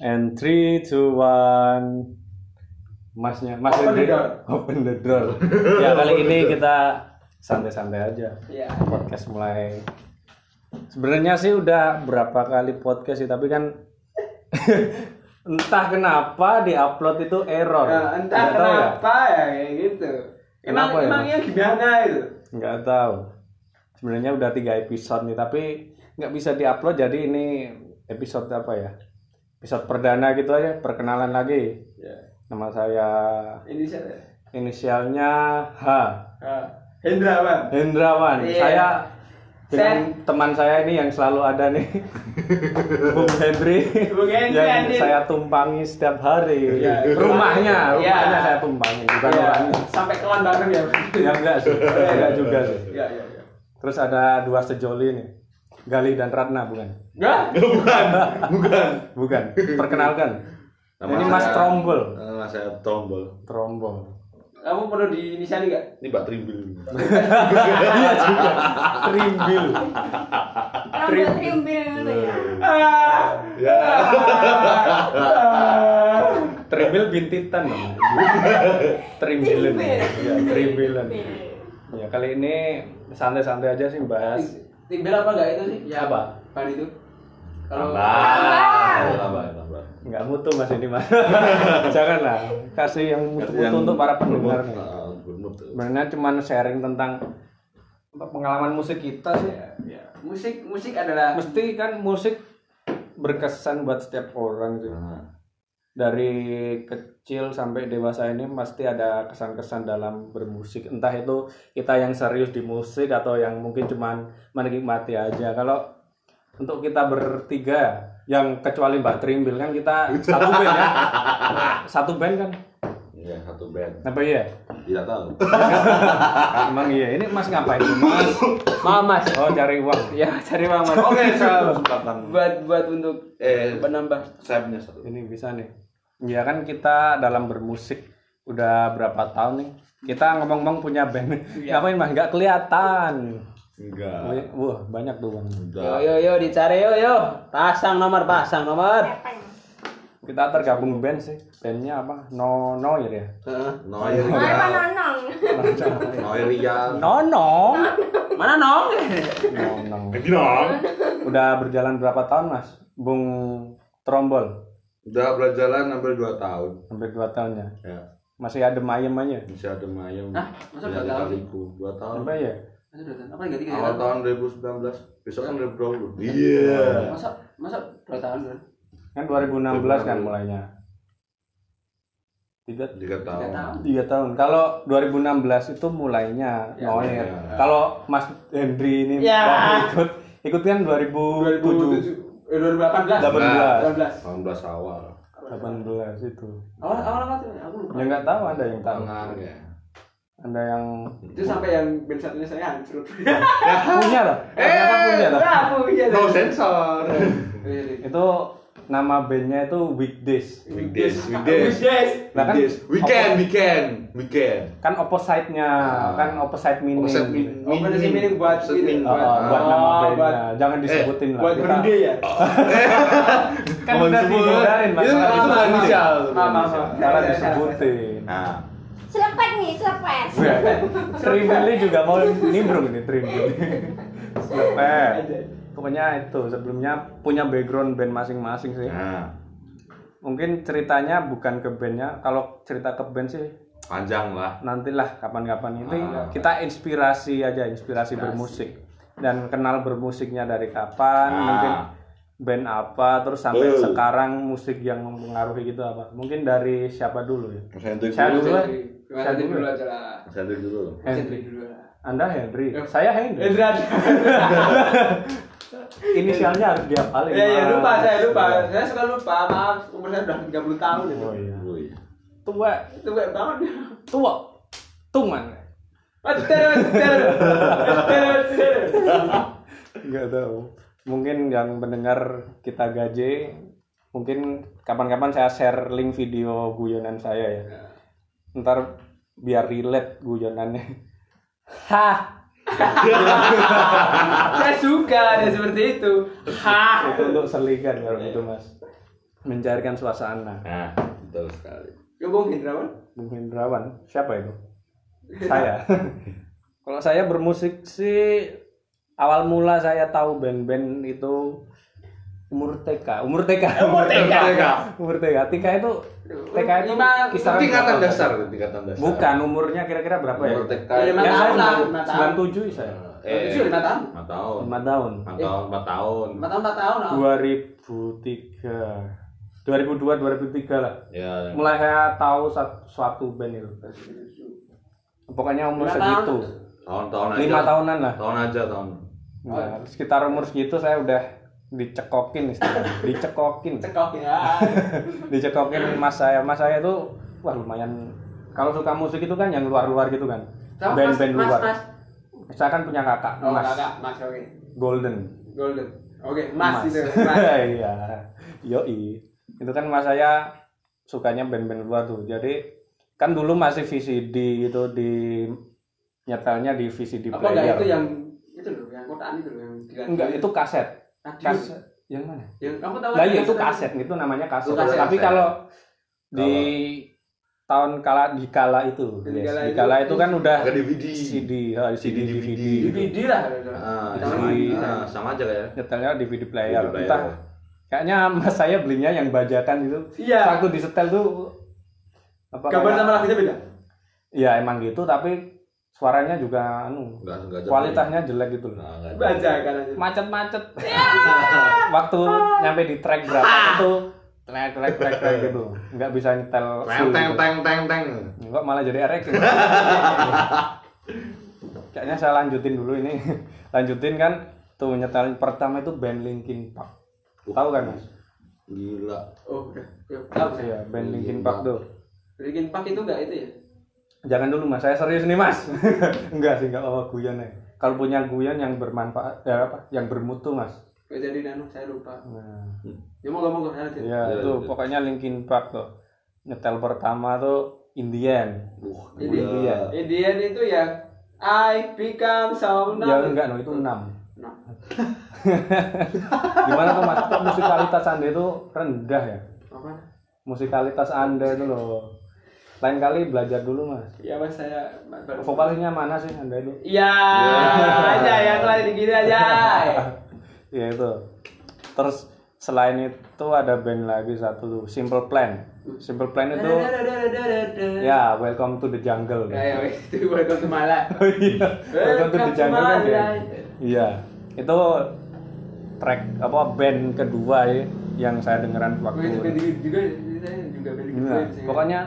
And three, two, one. Masnya, Mas Open the door. Open the door. ya kali ini kita santai-santai aja. Iya. Podcast mulai. Sebenarnya sih udah berapa kali podcast sih, tapi kan entah kenapa di upload itu error. Ya, entah Nggak ya? kenapa ya kayak gitu. Emang Kenapa ya, emangnya gimana itu? Nggak tahu. Sebenarnya udah tiga episode nih, tapi nggak bisa diupload. Jadi ini episode apa ya? Episode perdana gitu aja, perkenalan lagi. Ya. Nama saya Ini saya. inisialnya H. Ah, Hendrawan. Hendrawan. Iya. Saya dengan Saya- teman saya ini yang selalu ada nih, Bung Hendri, Bung Hendri, yang anjing. saya tumpangi setiap hari. Iya. Rumahnya, Iya. rumahnya saya tumpangi, bukan Iya, orangnya. sampai kelan bareng ya. Ya enggak sih, enggak juga sih. Iya, iya, iya. Terus ada dua sejoli nih, Gali dan Ratna bukan? Enggak? Bukan. Bukan. Perkenalkan. Nama ini saya- Mas Trombol. Nama saya Trombol. Trombol. Kamu perlu diinisiali enggak? Ini Mbak Trimbil. Iya juga. Trimbil. Trimbil gitu ya. Trimbil bintitan namanya. Trimbilan. Trimbil. Ya, trimbilan. Ya, kali ini santai-santai aja sih bahas. Timbel apa enggak itu sih? Ya Apa? Ban itu. Kalau Tambah. Tambah, tambah. Nggak mutu mas ini mas. Janganlah. Kasih yang mutu-mutu untuk para pendengar nih. Ah. Sebenarnya cuma sharing tentang pengalaman musik kita sih. ya, musik musik adalah Mesti kan musik berkesan buat setiap orang sih. Nah, Dari kecil sampai dewasa ini pasti ada kesan-kesan dalam bermusik. Entah itu kita yang serius di musik atau yang mungkin cuman menikmati aja. Kalau untuk kita bertiga yang kecuali Mbak Trimbil kan kita satu band ya. Satu band kan. Iya, satu band. Apa iya? Tidak tahu. Emang iya. Ini Mas ngapain Mas? Maaf Mas. Oh, cari uang. Ya, cari Mas. Oke, saya kesempatan. buat buat untuk Eh, penambah saya punya satu. Ini bisa nih. Ya kan kita dalam bermusik udah berapa tahun nih. Kita ngomong-ngomong punya band. Ngapain Mas? Nggak kelihatan. Enggak. Wah, banyak tuh Bang. Yo Enggak. yo yo dicari yo yo. Pasang nomor, pasang nomor. Kita tergabung band sih. Bandnya apa? No Noir ya. Heeh. Noir nonong? Noir Rial. Nono. Mana nong? Nono. Gimana? Udah berjalan berapa tahun Mas? Bung Trombol. Udah berjalan hampir 2 tahun. Hampir dua tahun ya. Ya. Masih ada ayem aja. Masih ada mayem. Hah? Masa dua tahun? kaliku. 2 tahun. Apa ya? Apa yang ganti Awal tahun 2019. Besok kan 2020. Iya. Masa masa dua tahun kan? Kan 2016 kan mulainya. Tiga, 3 Tiga tahun. tahun. tiga tahun. Kalau 2016 itu mulainya Ya, Noir. ya. Kalau Mas Hendri ini Ya. baru ikut ikut kan 2007 Eh 2018. 18. 18 awal. 18 itu. Awal awal apa tuh? Aku lupa. Ya nggak tahu ada yang tahu. Tangan ya. Ada yang Itu sampai yang band satunya saya hancur. punya lah. Ternyata punya lah. ya, punya. No sensor. Itu nama bandnya itu Weekdays. Weekdays, Weekdays. weekdays. Nah, kan Weekdays. Weekend, weekend, weekend. Kan opposite-nya, Ah. kan opposite meaning. Opposite meaning. Oh, pada sini buat Opposite ini, meaning. Oh, oh, buat Oh, nama bandnya. buat- Jangan disebutin lah. Buat holiday ya? kan udah dihindarin Mas. Itu disebutin. inisial. Maaf. Salah disebutin. Nah, Selepet nih, selepet. Trimbili juga mau nimbrung ini Trimbili. Selepet. Pokoknya itu sebelumnya punya background band masing-masing sih. nah, Mungkin ceritanya bukan ke bandnya. Kalau cerita ke band sih panjang lah. nantilah kapan-kapan ini Ah. kita inspirasi aja inspirasi bermusik dan kenal bermusiknya dari kapan Ah. mungkin band apa terus sampai Betul. sekarang musik yang mempengaruhi gitu apa mungkin dari siapa dulu ya Saya dulu. dulu. Saya dulu dulu. aja lah. Hendrik dulu. Dulu anda Henry saya Henry Hendra. inisialnya harus dihafalin Ya ya Mas. lupa saya lupa. Saya suka lupa. Maaf, umur saya udah 30 tahun itu. oh iya Oh iya. tua baik banget. tua tuman Betul, betul. Betul, betul. nggak tahu mungkin yang mendengar kita gaje mungkin kapan-kapan saya share link video guyonan saya ya ntar biar relate guyonannya hah Saya suka dia seperti itu. Ha. itu untuk selingan kalau gitu mas mencairkan suasana Nah, betul sekali. Ya Bung Hendrawan. Bung Hendrawan siapa itu saya kalau saya bermusik sih awal mula saya tahu band-band itu umur TK umur TK Umur TK. umur TK TK itu TK itu Lima- kisaran Tingkatan berapa? dasar, tingkatan dasar. bukan umurnya kira-kira berapa ya Umur TK. Ya, lima saya tahun lah, lima tahun. sembilan tujuh saya Eh, lima tahun. lima tahun. lima tahun Lima tahun, empat tahun. Empat tahun empat tahun. oh. 2003 2002 2003 lah Ya, mulai saya tahu suatu band itu pokoknya umur Lima segitu tahun-tahun aja. lima tahunan lah Tahun aja tahun. Nah, sekitar umur segitu saya udah dicekokin istilahnya. Dicekokin. Cekok ya. dicekokin mas saya. Mas saya itu wah lumayan. Kalau suka musik itu kan yang luar-luar gitu kan. Band-band mas, luar. Mas, saya kan punya kakak Oh, mas. kakak, Mas, oke. golden. Golden. Oke, Mas, itu. Mas. iya. Yoi. Itu kan mas saya sukanya band-band luar tuh. Jadi kan dulu masih VCD itu di nyetelnya di VCD Apa enggak player. itu yang itu loh, yang kotaan itu loh, yang enggak itu kaset Kaset yang mana Yang kamu tahu Lah kan iya itu kaset? kaset itu namanya kaset. Oh, kaset. Tapi Kaset. kalau di tahun kala di kala itu, Di yes. kala di itu- kala itu kan udah DVD. CD, ha, CD, DVD, DVD lah. Ah, sama, ah, sama aja ya. nyetelnya DVD player. DVD player. Entah kayaknya mas saya belinya yang bajakan itu. Iya. Waktu disetel tuh apa Gambar kayak- sama lagunya beda. Iya emang gitu tapi suaranya juga anu Enggak enggak jadi. kualitasnya jelek gitu loh. Nah. Bajakan aja. Macet-macet. Waktu nyampe di track berapa itu track track track track gitu. Nggak bisa nyetel Teng teng gitu. teng teng teng. Enggak malah jadi erek. Kayaknya saya lanjutin dulu ini. lanjutin kan tuh nyetel pertama itu band Linkin Park. Tahu kan Mas? Gila. Oh, udah. Ya, tahu. Iya, band Linkin Park tuh. Linkin Park itu enggak itu ya? Jangan dulu Mas, saya serius nih Mas. enggak sih, enggak apa guyon ya. Kalau punya guyon yang bermanfaat ya apa? Yang bermutu Mas. Kayak jadi nanu saya lupa. Nah, Ya mau ngomong ya Iya, itu iya. pokoknya Linkin Park tuh. Nyetel pertama tuh Indian. Wah, Ini Indian. Indian itu yang I become so Ya enggak, no, itu 6. Nah, Gimana tuh Mas? Kok musikalitas Anda itu rendah ya? apa? musikalitas anda itu loh lain kali belajar dulu mas. Ya mas saya vokalisnya mana sih anda itu? Iya aja ya kalau gini aja. ya itu. Terus selain itu ada band lagi satu tuh Simple Plan. Simple Plan itu ya Welcome to the Jungle. Ya, ya, itu welcome to Malang. Oh iya. Welcome to the Jungle kan ya? Iya. Itu track apa band kedua ya yang saya dengeran Gue itu waktu juga juga band. Nah, pokoknya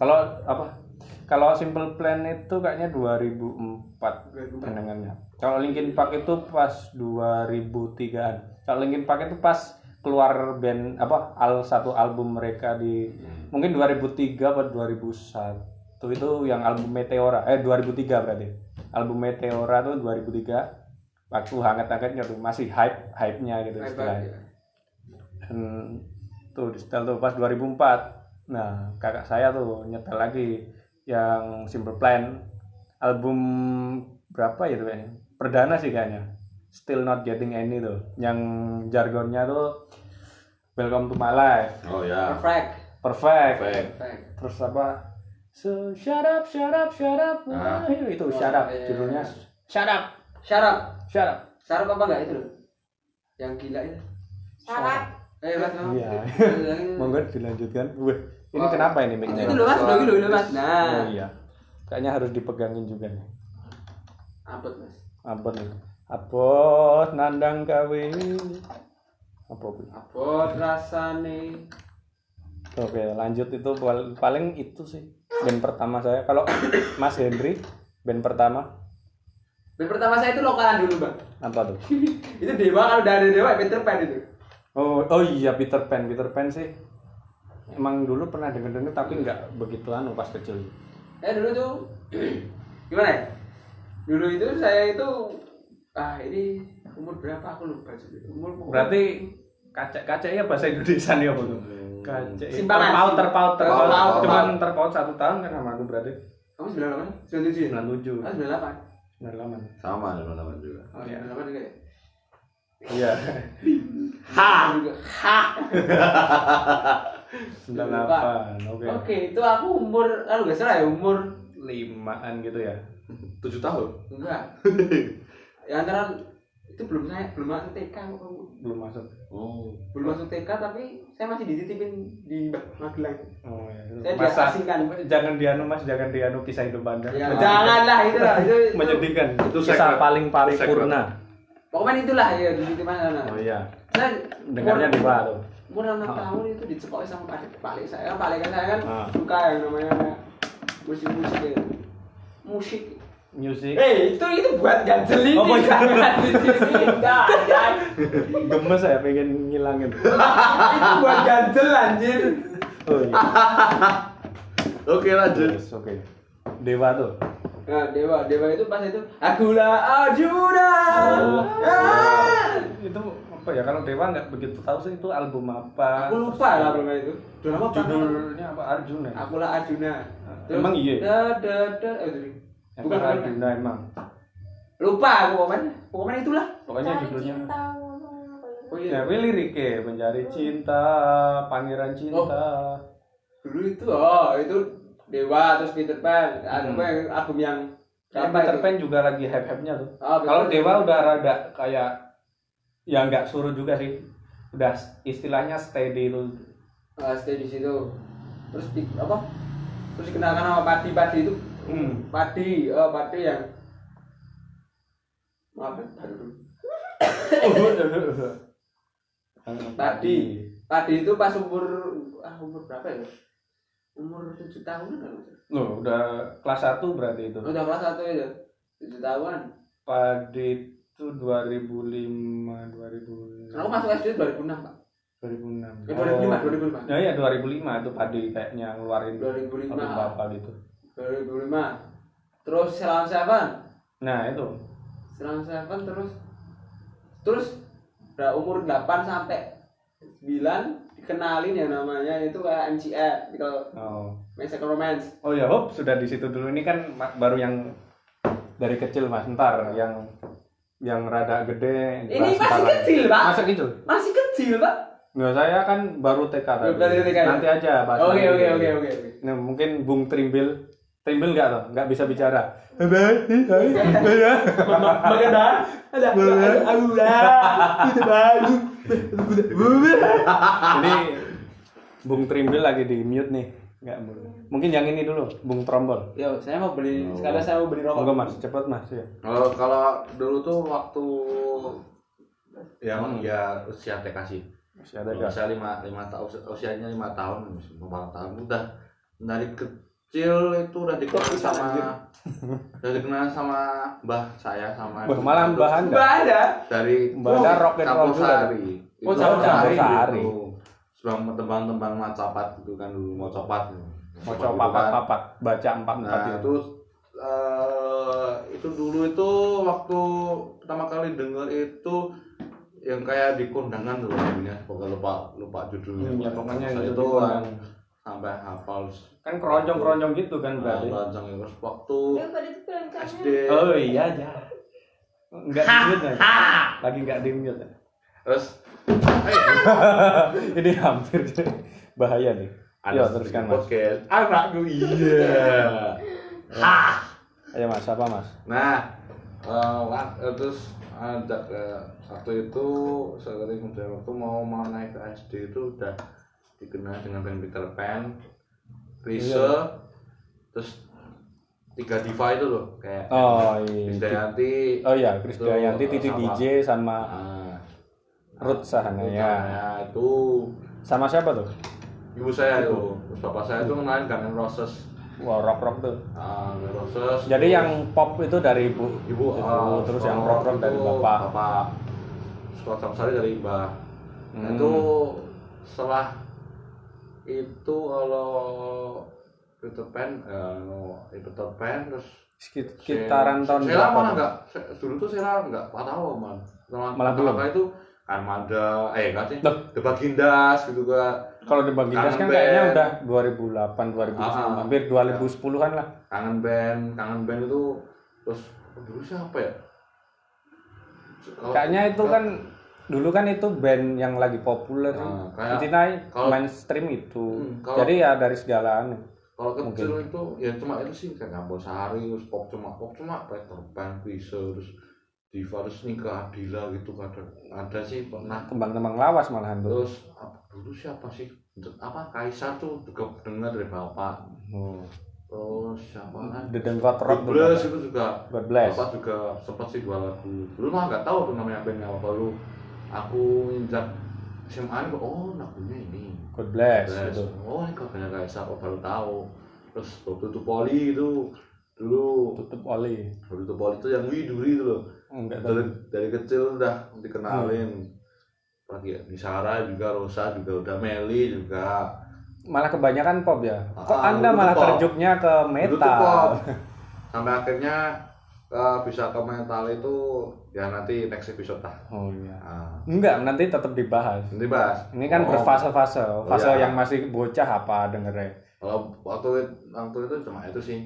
kalau apa? Kalau Simple Plan itu kayaknya 2004 2004. pendengarnya. Kalau Linkin Park itu pas 2003an kalau Linkin Park itu pas keluar band apa al satu album mereka di mungkin 2003 atau 2001 itu yang album Meteora eh 2003 berarti. Album Meteora tuh 2003 waktu hangat-hangatnya tuh masih hype hype-nya gitu istilahnya. dan tuh di setel tuh pas 2004 nah kakak saya tuh nyetel lagi yang Simple Plan album berapa ya tuh kayaknya perdana sih kayaknya Still Not Getting Any tuh yang jargonnya tuh Welcome to my life Oh ya. Perfect. perfect, Perfect. Perfect. terus apa so shut up shut up shut up Ah. Itu shut up iya, iya, judulnya iya. shut up Syarat. shut up Syarat apa enggak itu? Yang gila itu. Syarat. Eh, mas. Iya. Monggo dilanjutkan Wah, ini Oh. kenapa ini mic-nya? Itu loh mas, udah gitu mas. Oh Nah, iya. Kayaknya harus dipegangin juga nih. abot mas. Abot nih. Abot nandang kawe. Apa Bu? Abot rasane. Oke, lanjut itu pal- paling itu sih band pertama saya. Kalau Mas Henry band pertama Band pertama saya itu lokalan dulu bang. apa tuh? itu dewa kalau udah ada dewa Peter Pan itu. Oh, oh iya Peter Pan, Peter Pan sih. Emang dulu pernah denger-denger tapi nggak begitu anu pas kecil. Eh dulu tuh gimana ya? Dulu itu saya itu ah ini umur berapa aku lupa sih. Umur Berarti kaca ya bahasa Indonesia nih apa tuh? Kaca. Simpangan. Terpaut, terpaut, terpaut. Terpaut. Cuman terpaut satu tahun kan sama aku berarti. Kamu 98? 97 ya? 97 Ah, 98. 98 Sama teman-teman juga. Oh, iya, 98 juga ya? iya Ha! Ha! 98 oke Oke, itu aku umur, kalau nggak salah ya umur limaan gitu ya Tujuh tahun. enggak. ya antara itu belum saya belum masuk TK belum masuk Oh. belum masuk TK tapi saya masih dititipin di Magelang. oh ya Saya masa diasingkan. jangan dianu mas jangan dianu kisah hidup anda Ya, janganlah itu lah itu, itu. menyedihkan Itu kisah paling paling purna Pokoknya itulah ya dititipan sana. oh iya Saya dengarnya di bawah tuh. umur enam tahun itu dicekoki sama pak balik saya. Kan balik kan saya kan Ah. suka yang namanya musik musik ya. musik. Music. Eh itu itu buat ganjelin Oh, buat jangan di sini enggak jangan. gemes saya pengen ngilangin. Itu buat ganjel anjir. Oh iya. Oke lanjut. Yes, oke. Dewa tuh. Nah dewa dewa itu pas itu akulah Arjuna. Oh. Ah. itu apa ya kalau dewa nggak begitu tahu sih itu album apa. Aku lupa lah pokoknya itu. Judulnya apa? Arjuna. Akulah Arjuna. Emang iya? da da da. Eh, itu. Yang bukan. Arjuna. Emang. Lupa aku pokoknya. Pokoknya itulah. Pokoknya judulnya. Ya? oh ya iya ini liriknya mencari cinta pangeran cinta. Dulu itu oh itu dewa terus Peter Pan. Hmm. apa yang album yang Peter itu? Pan juga lagi hype hype nya tuh. Oh, kalau dewa udah rada kayak ya nggak suruh juga sih. Udah istilahnya steady itu Ah, stay di situ. Terus di, apa? Terus dikenalkan sama padi. Padi itu hmm. padi oh padi yang maaf ya. Tadi. padi. Itu pas umur ah umur berapa ya? Umur tujuh tahun kan Loh, udah kelas 1 berarti itu? Udah kelas satu ya tujuh tahun Padi itu 2005 2000 aku masuk SD 2006 pak 2006 eh, 2005 2005 Ya iya 2005 itu Padi kayaknya ngeluarin 2005 album apa gitu. 2005 terus Selam Seven Nah, itu. Selang Seven terus terus udah umur 8 sampai 9 dikenalin yang namanya itu kayak MCR Mythical Oh. Mystical Romance Oh ya, hop, sudah di situ dulu. Ini kan baru yang dari kecil Mas. Ntar yang yang rada gede. ini masih lagi. kecil pak Masa kecil? masih kecil pak Nggak, saya kan baru TK tadi. Baru TK ya? Nanti aja bahas oke oke oke oke. Nah, mungkin Bung Trimbil Trimbil nggak tuh? Nggak bisa bicara. bagaimana ada aku lah itu baru Ini Bung Trimbil lagi di mute nih. Nggak, mungkin yang ini dulu, Bung Trombol. yo saya mau beli sekalian saya mau beli rokok Monggo Mas, cepet Mas ya. Kalau kalau dulu tuh waktu ya Hmm. ya usia TK sih. Ada usia lima lima tahun usianya lima tahun empat tahun udah dari kecil itu udah dikenal sama udah dikenal sama mbah saya sama Mbah Anda. nggak ada dari Mbah Anda rock and roll. Sari. Oh, Sari Sari. Gitu. Sebelum tembang-tembang macapat gitu kan dulu mau copat. Mau Copat coba gitu kan. papat baca empat empat Nah, itu. itu eh, itu dulu itu waktu pertama kali denger itu yang kayak di kondangan tuh lagunya pokoknya lupa lupa judulnya Hmm, ya, pokoknya Saya itu yang sampai hafal Kan keronjong keronjong gitu kan nah, berarti. keroncong itu. waktu Ya. SD Oh iya. Enggak ya? Lagi enggak di mute. ya? terus Ini hampir bahaya nih. Yo teruskan Mas. podcast anakku iya Ayo Mas, apa Mas? nah eh, terus ada eh, waktu itu sering udah waktu mau mau naik ke SD itu udah dikenal dengan band Peter Pan, Rise, Iya. terus tiga diva itu loh kayak Oh Chris iya. Dayanti, Oh iya, Chris Itu, Dayanti, Titi sama- DJ sama Ruth Sahanaya. Sahanaya itu sama siapa tuh? ibu saya itu, terus bapak saya itu kenalin Guns N' Roses, Wah, rock rock tuh. Ah, Roses. Jadi yang pop itu dari ibu, ibu, ah, terus yang rock rock dari itu bapak. bapak Scott Samsari dari mbah Nah, Hmm. itu setelah itu kalau Peter Pan eh, Peter Pan terus Sekitaran tahun Sela berapa malah enggak dulu tuh Sela enggak tahu man Malah Pertama belum? itu Armada eh enggak sih. The Bagindas gitu kan Kalau di Bagindas kan kayaknya udah 2008 2009 Ah, hampir 2010-an lah. kangen band kangen band itu terus oh, dulu siapa ya Kayaknya itu kan dulu kan itu band yang lagi populer. Ah, kayak- Intinya kalau- mainstream itu. Hmm, kalau- Jadi ya dari segala anu. kalau kecil itu ya cuma itu sih kayak Gambol Sari terus pop cuma pop cuma Peter Pan Krisye terus Terus Nika Adila gitu kadang ada sih pernah Kembang-kembang lawas malahan tuh. terus apa, dulu siapa sih apa Kaisar tuh juga dengar dari bapak Oh. terus siapa lagi Dedengkot Rock tuh. Bless itu juga bless. bapak juga sempat sih dua lagu dulu mah nggak tahu tuh namanya bandnya apa baru aku injak SMA ini oh lagunya ini God bless Bless. gitu. oh ini kabarnya Kaisar aku baru tahu terus waktu itu Poli itu dulu Tutup oli. waktu itu Poli itu yang widuri itu loh Enggak dari, dari kecil udah dikenalin lagi ya Nisara juga Rosa juga udah Meli juga Malah kebanyakan pop ya. Kok Ah, Anda malah pop. terjuknya ke Dulu tuh pop. metal? sampai akhirnya eh, bisa ke metal itu ya nanti next episode lah Oh iya. Ah, Enggak, nanti tetap dibahas. nanti bahas Ini kan Oh, berfase-fase. Fase iya. yang masih bocah apa dengernya. kalau waktu waktu itu cuma itu sih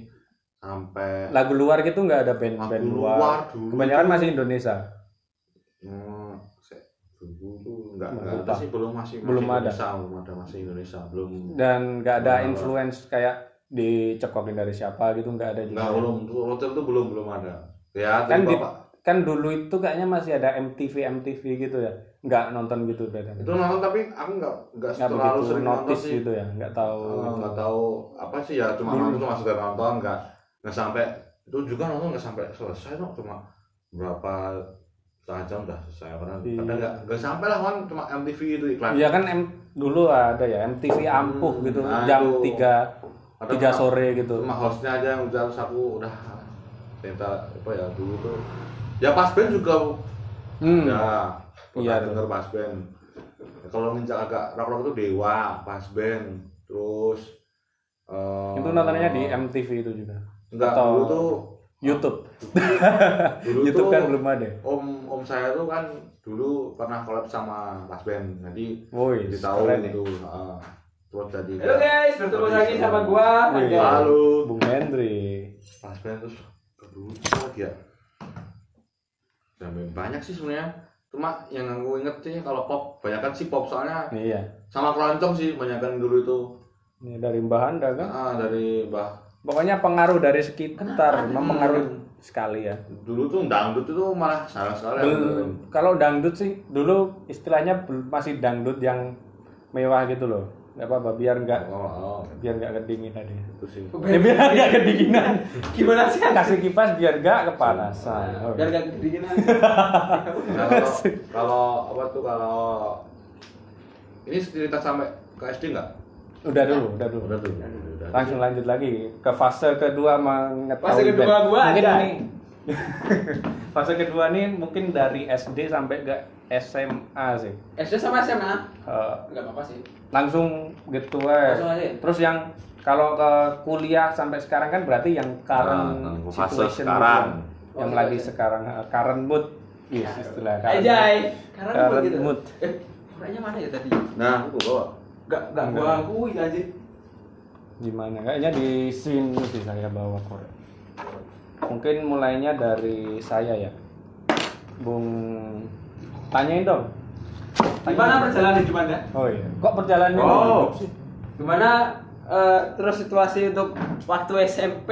sampai Lagu luar gitu nggak ada band-band Lagu luar. luar dulu Kebanyakan masih Indonesia. Hmm, dulu tuh nggak ada sih belum masih Belum masih ada. Indonesia, belum ada masih Indonesia belum Dan nggak ada Belum. influence kayak dicekokin dari siapa gitu nggak ada juga. nggak belum tuh hotel tuh belum belum ada ya Kan di- bapak Kan dulu itu kayaknya masih ada MTV MTV gitu ya. Nggak nonton gitu berarti. itu nonton tapi aku nggak nggak nggak terlalu sering nonton notice sih gitu ya. Nggak tahu. Gitu. nggak tahu apa sih ya cuma Dulu. nonton cuma sekedar nonton nggak nggak sampai itu juga nonton nggak sampai selesai no cuma berapa setengah jam udah selesai karena Iya. kadang nggak nggak sampai lah kan cuma MTV itu iklan Iya kan M dulu ada ya MTV ampuh Hmm, gitu nah jam itu. 3 Kadang tiga cuma- sore gitu. cuma hostnya aja yang udah aku udah minta apa ya dulu tuh ya pas band juga Hmm. ya pernah Iya, denger pas band kalau nginjak agak rock rock itu dewa pas band terus eh, Itu nontonnya di MTV itu juga. Enggak atau- dulu tuh YouTube. dulu YouTube tuh kan belum ada. om om saya tuh kan dulu pernah collab sama pas band jadi Woi, jadi tahu ya. gitu heeh. terus jadi Halo guys, bertemu lagi sama gua. Halo Bung Hendri. pas band terus dulu lagi ya Sampai banyak sih sebenarnya cuma yang aku inget sih kalau pop banyak kan sih pop soalnya Iya. sama keroncong sih banyak kan dulu itu Ini dari Mbah Anda kan. ah, dari mbah Pokoknya pengaruh dari sekitar mempengaruhi sekali ya. dulu tuh dangdut itu malah salah sekali Bel- kalau dangdut sih dulu istilahnya masih dangdut yang mewah gitu loh. Gak apa-apa biar nggak oh, oh, biar nggak kedinginan ya. itu sih Ya, biar nggak kedinginan. Gimana sih? Kasih kipas biar nggak kepanasan. Oh, Biar gak kedinginan. Nah, kalau kalau apa tuh kalau ini cerita sampai ke SD nggak Udah dulu, udah dulu. udah udah Langsung lanjut lagi ke fase kedua mengetahui Fase kedua band. gua mungkin ada. Ini, fase kedua nih mungkin dari SD sampai ke SMA sih. SD sama SMA? Eh, Enggak apa-apa sih. langsung gitu aja. Langsung aja. Terus yang kalau ke kuliah sampai sekarang kan berarti yang current Nah, fase situation sekarang. gitu. yang Oh, lagi iya. sekarang eh, current mood yes, istilah current mood. Ajay. Karena Current gua gitu. mood. Eh, orangnya mana ya tadi? nah aku bawa Enggak, enggak Enggak. gua akui gimana kayaknya di sini sih saya bawa korek mungkin mulainya dari saya ya. Bung tanyain dong. Gimana perjalanan hidup Anda? oh iya. Kok perjalanan Oh. Gimana eh, terus situasi untuk waktu SMP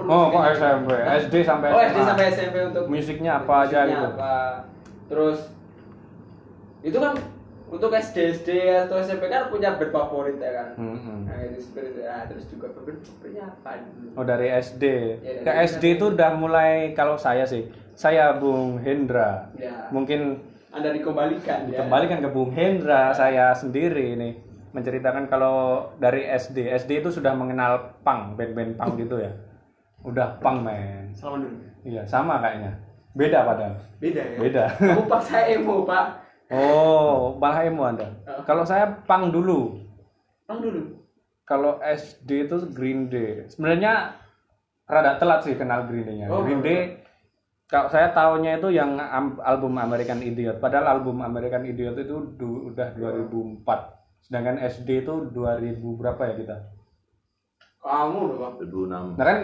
oh kok? SMP SD sampai Oh, SD sampai SMP untuk musiknya apa aja musiknya gitu? apa. Terus itu kan untuk SD SD atau SMP kan punya band favorit ya kan. Mm-mm. Nah, itu seperti. Nah, terus juga band favoritnya apa dulu? Oh dari SD. Ya, dari Ke SD itu udah mulai kalau saya sih, saya Bung Hendra. Ya. Mungkin Anda dikembalikan ya. dikembalikan ke Bung Hendra saya sendiri nih menceritakan kalau dari SD. SD itu sudah mengenal punk, band-band punk gitu ya. Udah punk men. Sama dulu. Iya, sama kayaknya. Beda padahal. Beda ya. Beda. Kamu pas saya emo, Pak. Oh, malah emo Anda. Oh. Kalau saya punk dulu. Bang dulu. Kalau SD itu Green Day. Sebenarnya rada telat sih kenal Green Day-nya. Oh, Green Day kalau saya tahunya itu yang album American Idiot padahal album American Idiot itu du- udah 2004 sedangkan SD itu 2000 berapa ya kita Kamu loh, Bang. 2006 nah kan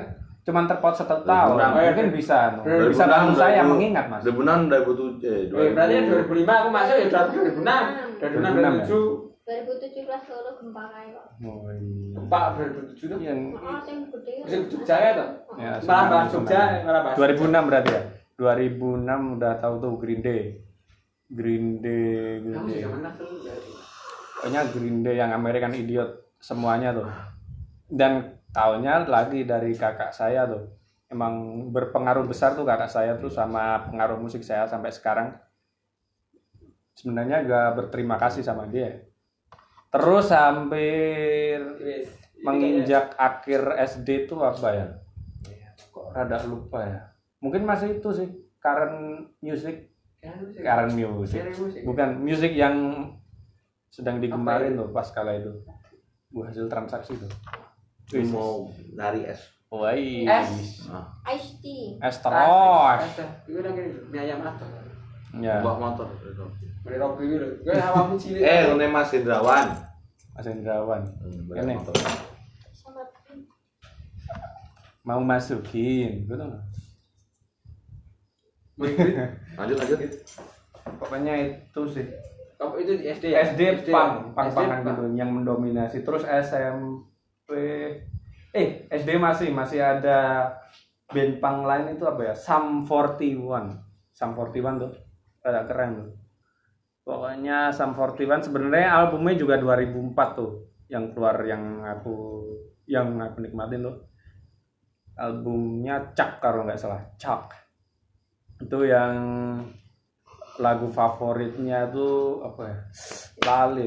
cuman terpaut satu tahun 2006. mungkin bisa no. 2006, bisa bantu saya mengingat mas 2006 2007 eh Eh, berarti 2000 2005 aku masuk ya 2006. 2006 2007. 2017 solo gempa kayak kok. oh, iya. Pak 2007 tuh. yang Oh, yang gede. Musim Jogja ya toh? ya, Malah bahas Jogja, tsunami. malah bahas. 2006 berarti ya 2006 udah tahu tuh Green Day Green Day Green Day ya. pokoknya Green Day yang American Idiot semuanya tuh dan tahunya lagi dari kakak saya tuh. Emang berpengaruh besar tuh kakak saya tuh sama pengaruh musik saya sampai sekarang. Sebenarnya gak berterima kasih sama dia. Terus hampir menginjak akhir SD tuh apa ya? Kok rada lupa ya? Mungkin masih itu sih current music. Current music. Bukan musik yang sedang digemarin Apa tuh pas kala itu. Buah hasil transaksi tuh mau lari es Woi, Es. nah, Ice tea. es terus. Itu udah gini, mie ayam atau. Ya, bawa motor Beli roti dulu. Gue awakmu cilik. eh ini Mas Indrawan Mas Hendrawan Hmm, Ini. Sama mau masukin, gitu. lanjut lanjut Pokoknya itu sih. Kamu itu di SD ya? SD pang, pang SD pangan pang. gitu yang mendominasi. Terus SMP eh SD masih masih ada band pang lain itu apa ya? Sum 41. Sum 41 tuh. Ada keren tuh. Pokoknya Sum 41 sebenarnya albumnya juga 2004 tuh yang keluar yang aku yang aku nikmatin tuh. Albumnya Cak kalau nggak salah, Cak. Itu yang lagu favoritnya tuh apa ya? Lali.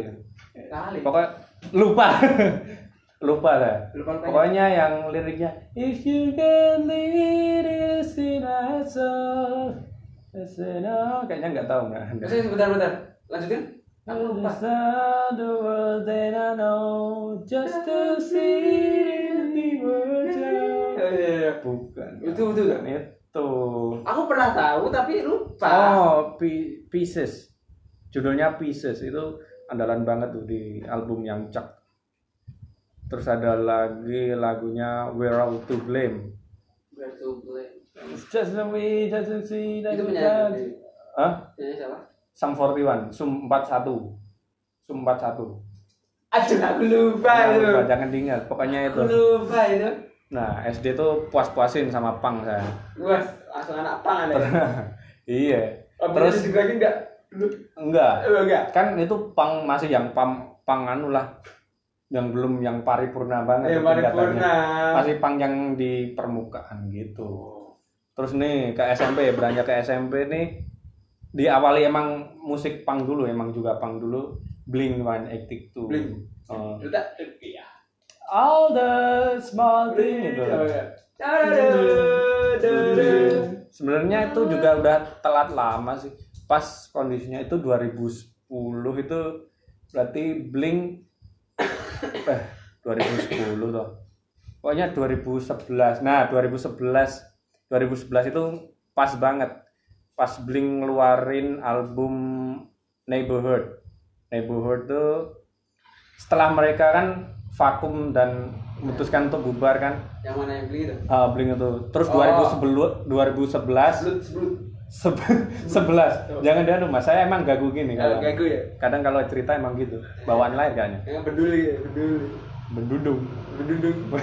Kali. Pokoknya lupa. lupa saya. Lupa lupa. Pokoknya yang liriknya If you can lead us in listen up. Kayaknya nggak tahu nggak. Terus sebentar bentar. Lanjutin. Aku lupa. Understand the world that I know just to see it. Iya, iya. Bukan. Itu itu. Bukan itu. Aku pernah tahu tapi lupa. Oh, Pi- Pieces. Judulnya Pieces itu andalan banget tuh di album yang Cak. Terus ada lagi lagunya We're All to Blame. Berarti boleh. It's just the way that you see that Itu got. Hah? Siapa? Sum 41, Sum 41. Sum 41. Aduh aku lupa itu. lupa, jangan diingat. Pokoknya itu. Aku lupa itu. Nah, SD tuh puas-puasin sama pang saya. Wah, langsung anak pang ada. iya. Oh, Terus juga enggak? Enggak. Oh, enggak. kan itu pang masih yang pang pang anu lah yang belum yang paripurna banget tingkatannya. paripurna. masih pang yang di permukaan gitu terus nih ke SMP beranjak ke SMP nih diawali emang musik pang dulu emang juga pang dulu Blink 182 Blink. Oh. Itu tak iya. all the small thing itu Oh, iya. sebenarnya itu juga udah telat lama sih pas kondisinya itu 2010 itu berarti Blink eh 2010 tuh pokoknya 2011 nah 2011 2011 itu pas banget pas Blink ngeluarin album Neighborhood Neighborhood tuh setelah mereka kan vakum dan memutuskan untuk bubar kan Yang mana yang beli itu? Ah, Blink itu. Terus Oh. 2011 2011 Sebelum sebelum. Seb- 11. Jangan dia mas, saya emang gagu gini Kalau kalau. gagu ya. Kadang kalau cerita emang gitu. Bawaan lahir kayaknya. Yang peduli ya, peduli. Bendudung. Bendudung.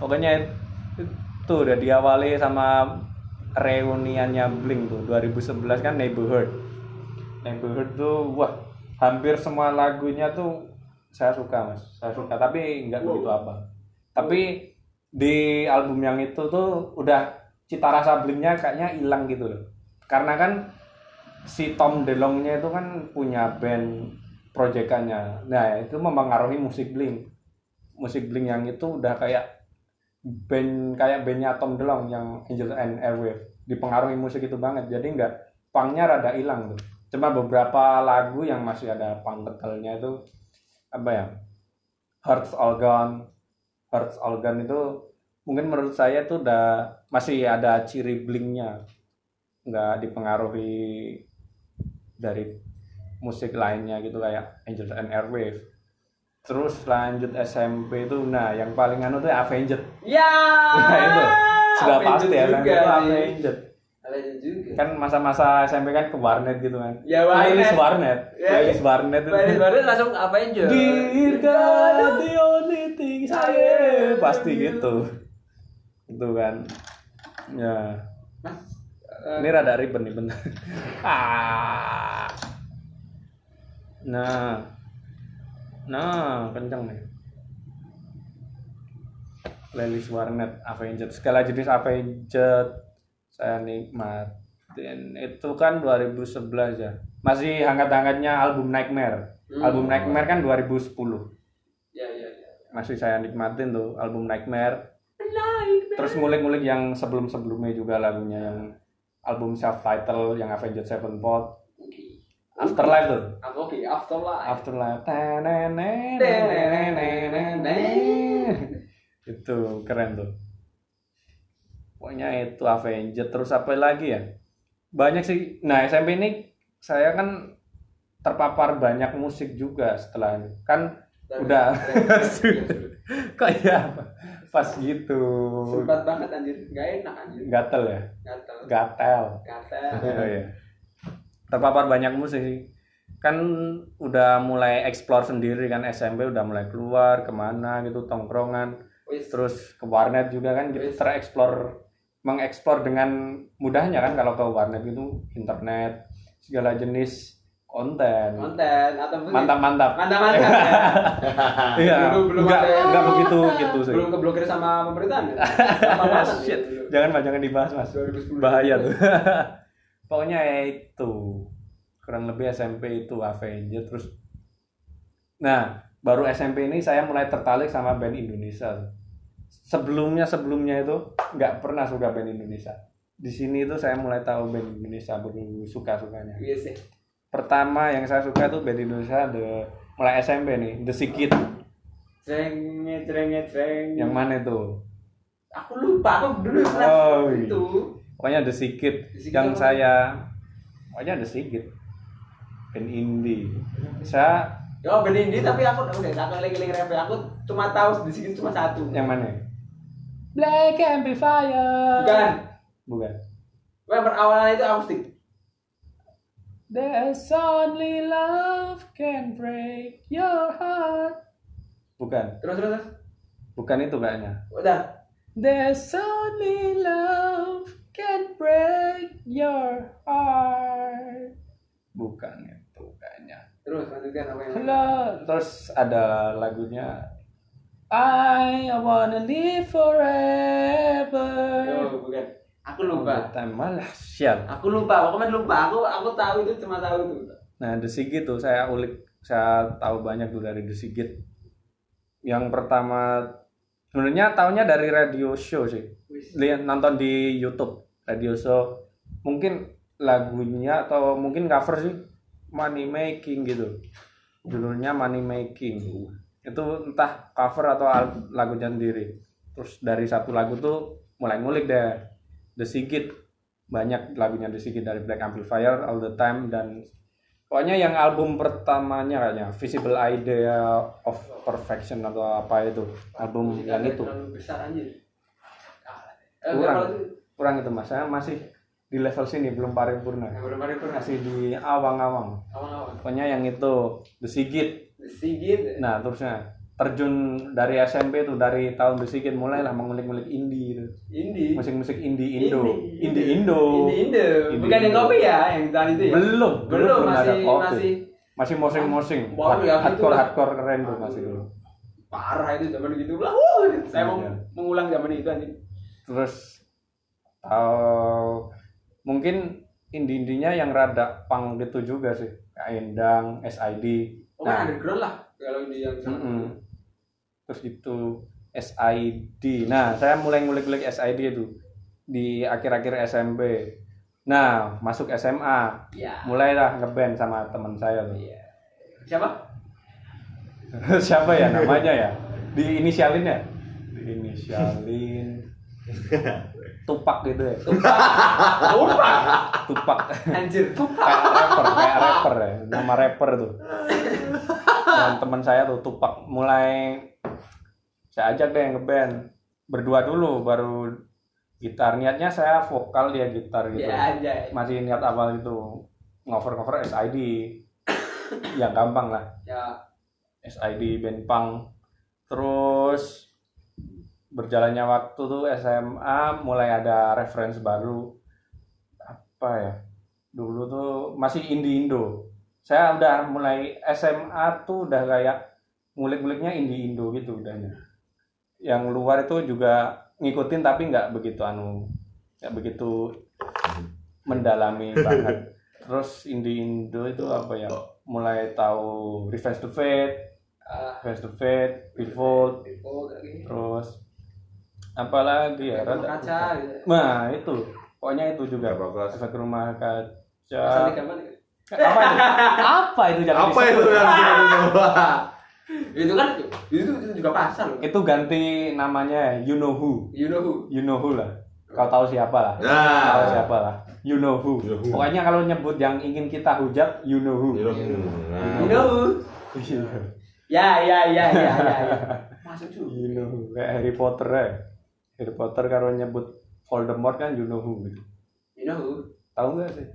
Pokoknya itu udah diawali sama reuniannya Blink tuh 2011 kan Neighborhood. Neighborhood tuh wah hampir semua lagunya tuh saya suka mas, saya suka tapi nggak begitu apa. Tapi di album yang itu tuh udah cita rasa Blinknya kayaknya hilang gitu loh. Karena kan si Tom DeLonge-nya itu kan punya band proyekannya. Nah, itu mempengaruhi musik Blink. Musik Blink yang itu udah kayak band kayak bandnya Tom DeLonge yang Angel and Airwave. Dipengaruhi musik itu banget. Jadi enggak pangnya rada hilang tuh. Cuma beberapa lagu yang masih ada pang itu apa ya? Hearts All Gone. Hearts All Gone itu mungkin menurut saya tuh udah masih ada ciri blingnya nggak dipengaruhi dari musik lainnya gitu kayak Angels and Airwave terus lanjut SMP itu nah yang paling anu tuh Avenged Ya. nah itu sudah Avenged pasti ya juga itu. Avenged juga. kan masa-masa SMP kan ke warnet gitu kan Ya, warnet. playlist warnet Ya. playlist warnet Baris baris langsung Avenged. Dear God, the only thing saya pasti gitu itu kan. Ya. Mas, ini rada ribet nih bener. Ah. Nah. Nah kenceng nih. Playlist warnet Avenged. Segala jenis Avenged. Saya nikmatin. Itu kan 2011 ya. Masih hangat-hangatnya album Nightmare. Hmm. album Nightmare kan 2010 ya ya ya. masih saya nikmatin tuh album Nightmare terus ngulik-ngulik yang sebelum-sebelumnya juga lagunya yang album self title yang Avenged Sevenfold. Afterlife tuh. Oke, afterlife. Afterlife. Itu keren tuh. Pokoknya itu Avenged. Terus apa lagi ya? Banyak sih. Nah SMP ini saya kan terpapar banyak musik juga setelah ini. Kan udah kok ya pas gitu Sempat banget anjir. Gak enak anjir. gatel ya Gatel. gatel Gatel. Oh, iya. terpapar banyak musik kan udah mulai explore sendiri kan SMP udah mulai keluar ke mana gitu tongkrongan Wis. terus ke warnet juga kan gitu tereksplor mengeksplor dengan mudahnya kan kalau ke warnet itu internet segala jenis konten konten atau mantap mantap mantap mantap ya. iya Belum- belum nggak ada- nggak begitu gitu sih belum keblokir sama pemerintahan ya? Ya Shit. dulu. jangan mas jangan dibahas mas 2010. bahaya tuh pokoknya ya itu kurang lebih SMP itu Avenged terus nah baru SMP ini saya mulai tertarik sama band Indonesia sebelumnya sebelumnya itu nggak pernah suka band Indonesia di sini itu saya mulai tahu band Indonesia baru suka sukanya Iya sih. Pertama yang saya suka itu band Indonesia the mulai SMP nih The cereng. yang mana itu Aku lupa aku dulu Oh, iya. itu. pokoknya The The Sigit yang apa? saya pokoknya The Sigit band indie saya Oh band indie tapi aku udah aku lagi-lagi rap aku cuma tahu di sini cuma satu. yang mana Black Amplifier Bukan. bukan yang perawalan itu akustik. There's only love can break your heart bukan Terus terus terus. bukan itu kayaknya Udah. There's only love can break your heart bukan itu kayaknya Terus lanjutkan apa yang. Terus ada lagunya I wanna live forever. Oh, bukan. Aku lupa. Malah sial. Aku lupa. Aku kan lupa. Aku aku tahu itu cuma tahu itu. Nah, The Sigit tuh saya ulik, saya tahu banyak tuh dari The Sigit. Yang pertama sebenarnya tahunya dari radio show sih. Lihat nonton di YouTube radio show. Mungkin lagunya atau mungkin cover sih Money Making gitu. Judulnya Money Making. Itu entah cover atau lagunya sendiri. Terus dari satu lagu tuh mulai ngulik deh. The Sigit banyak lagunya The Sigit dari Black Amplifier All the Time dan pokoknya yang album pertamanya kayaknya Visible Idea of Perfection atau apa itu album yang itu besar. Eh, Kurang. kurang itu mas saya masih di level sini belum paripurna pernah. masih di awang-awang Awal-awal. pokoknya yang itu The Sigit Sigit. nah terusnya terjun dari SMP tuh dari tahun The Sigit mulailah mengulik-ngulik indie itu Indie. musik-musik indie Indo Indie. indie Indo Indie Indo. Indie Bukan yang kopi ya, yang tadi itu ya. belum Belum ada masih kopi. masih masih mosing-mosing ya, hardcore gitu hardcore keren tuh masih dulu parah itu zaman gitu. Lah, wuh, saya mau Iya. mengulang zaman itu anjing. terus tahu mungkin indie-indinya yang rada punk gitu juga sih kayak Endang, SID Oh, kan Nah. underground lah kalau ini yang sama. Mm-mm. Terus gitu SID nah saya mulai ngulik-ngulik SID itu di akhir-akhir SMP nah masuk SMA Iya. mulailah ngeband sama teman saya tuh. Iya. Siapa? siapa ya namanya ya? Di inisialin ya? Inisialin tupak gitu ya? Lupa. tupak? Anjir. kayak rapper kayak rapper ya. Nama rapper tuh. Dan teman saya tuh tupak. Mulai saya ajak deh ngeband. Berdua dulu baru gitar. Niatnya saya vokal dia gitar gitu. Ya aja. masih niat awal itu ngover ngover SID yang gampang lah. Ya. SID band punk. Terus berjalannya waktu tuh SMA mulai ada reference baru. Apa ya? Dulu tuh masih indie Indo saya udah mulai SMA tuh udah kayak ngulik-nguliknya indie Indo gitu udahnya yang luar itu juga ngikutin tapi nggak begitu anu nggak begitu mendalami banget. Terus indie Indo itu apa ya? mulai tahu Revenge to Fate Ah, Revenge to Fate Revolt. Oh, lagi. terus apalagi ya? Rumah rada- kaca gitu. nah itu. Pokoknya itu juga. Bagus. efek rumah kaca. Mana? apa itu? Apa itu? Jangan Apa itu? Yang kita itu? Kan itu, itu juga pasar loh. itu ganti namanya you know who You know who? you know who lah kau tahu siapa lah Nah. tahu siapa lah you know who You know who. pokoknya kalau nyebut yang ingin kita hujat you know who You know. You know who? Iya. Ya ya ya ya ya. ya. Masuk juga. you know who kayak Harry Potter ya Harry Potter kalau nyebut Voldemort kan you know who gitu You know who? tahu nggak sih.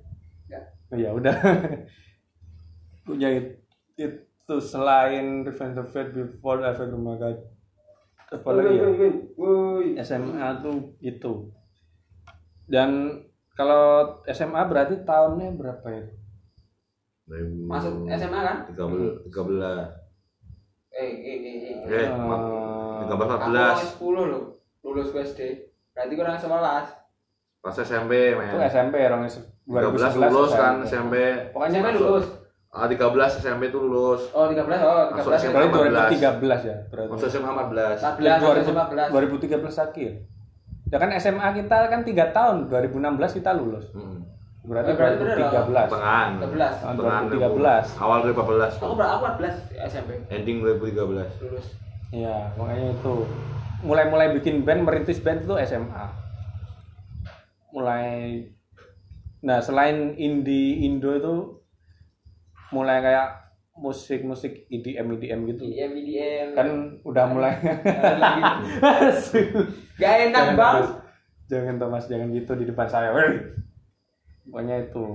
Oh, ya udah punya it- itu selain Revenge of Fate Before Efek Rumah Kaca apa lagi ya. SMA tuh itu dan kalau SMA berarti tahunnya berapa ya Masuk SMA kan? Tiga belas. Tiga belas. Eh, eh, eh, eh. Eh, Eh, tiga belas empat Aku belas. 10 loh. Lulus SD. Berarti kurang 11. Pas SMP, itu men. SMP orang 13 lulus kan SMP. pokoknya SMP lulus. Ah, 13 SMP itu lulus. Oh, 13. Oh, Masuk 13. SMA. berarti 14. 2013 ya berarti Masuk SMA 14. 14 sampai 14. 2013 akhir ya kan SMA kita kan 3 tahun 2016 kita lulus Hmm. berarti Eh, berarti bener 2013 Pertengahan. 13. tahun Pertengahan 2013 Awal 2014. Aku berapa? Aku 14 SMP Ending 2013. lulus. Iya, makanya itu mulai-mulai bikin band, merintis band itu SMA. Mulai Nah, selain indie Indo itu mulai kayak musik-musik EDM EDM gitu. IDM IDM. Kan udah mulai. Gak enak, jangan, Bang. Thomas. jangan Thomas, jangan gitu di depan saya. Pokoknya itu.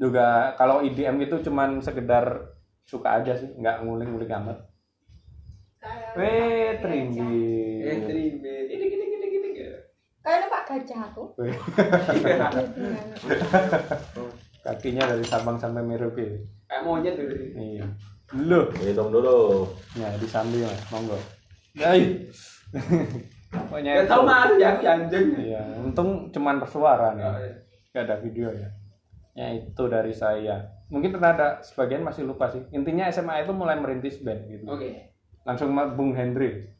Juga kalau EDM itu cuman sekedar suka aja sih, nggak ngulik-ngulik amat. Kayak Weh, Trimbi. Eh, terima. Ini gini gini gini. gini. Kayaknya Pak Gajah tuh. Kakinya dari Sabang sampai Merauke. Kayak monyet tuh. Iya. Loh. Hitung dulu. Ya, disambil Mas. Monggo. Yai. Pokoknya Gak tau malu ya aku anjing. Iya, untung cuman bersuara nih. Oh, iya. Gak ada video ya. Ya itu dari saya. Mungkin pernah ada sebagian masih lupa sih. Intinya SMA itu mulai merintis band gitu. Oke. Langsung sama Bung Hendri.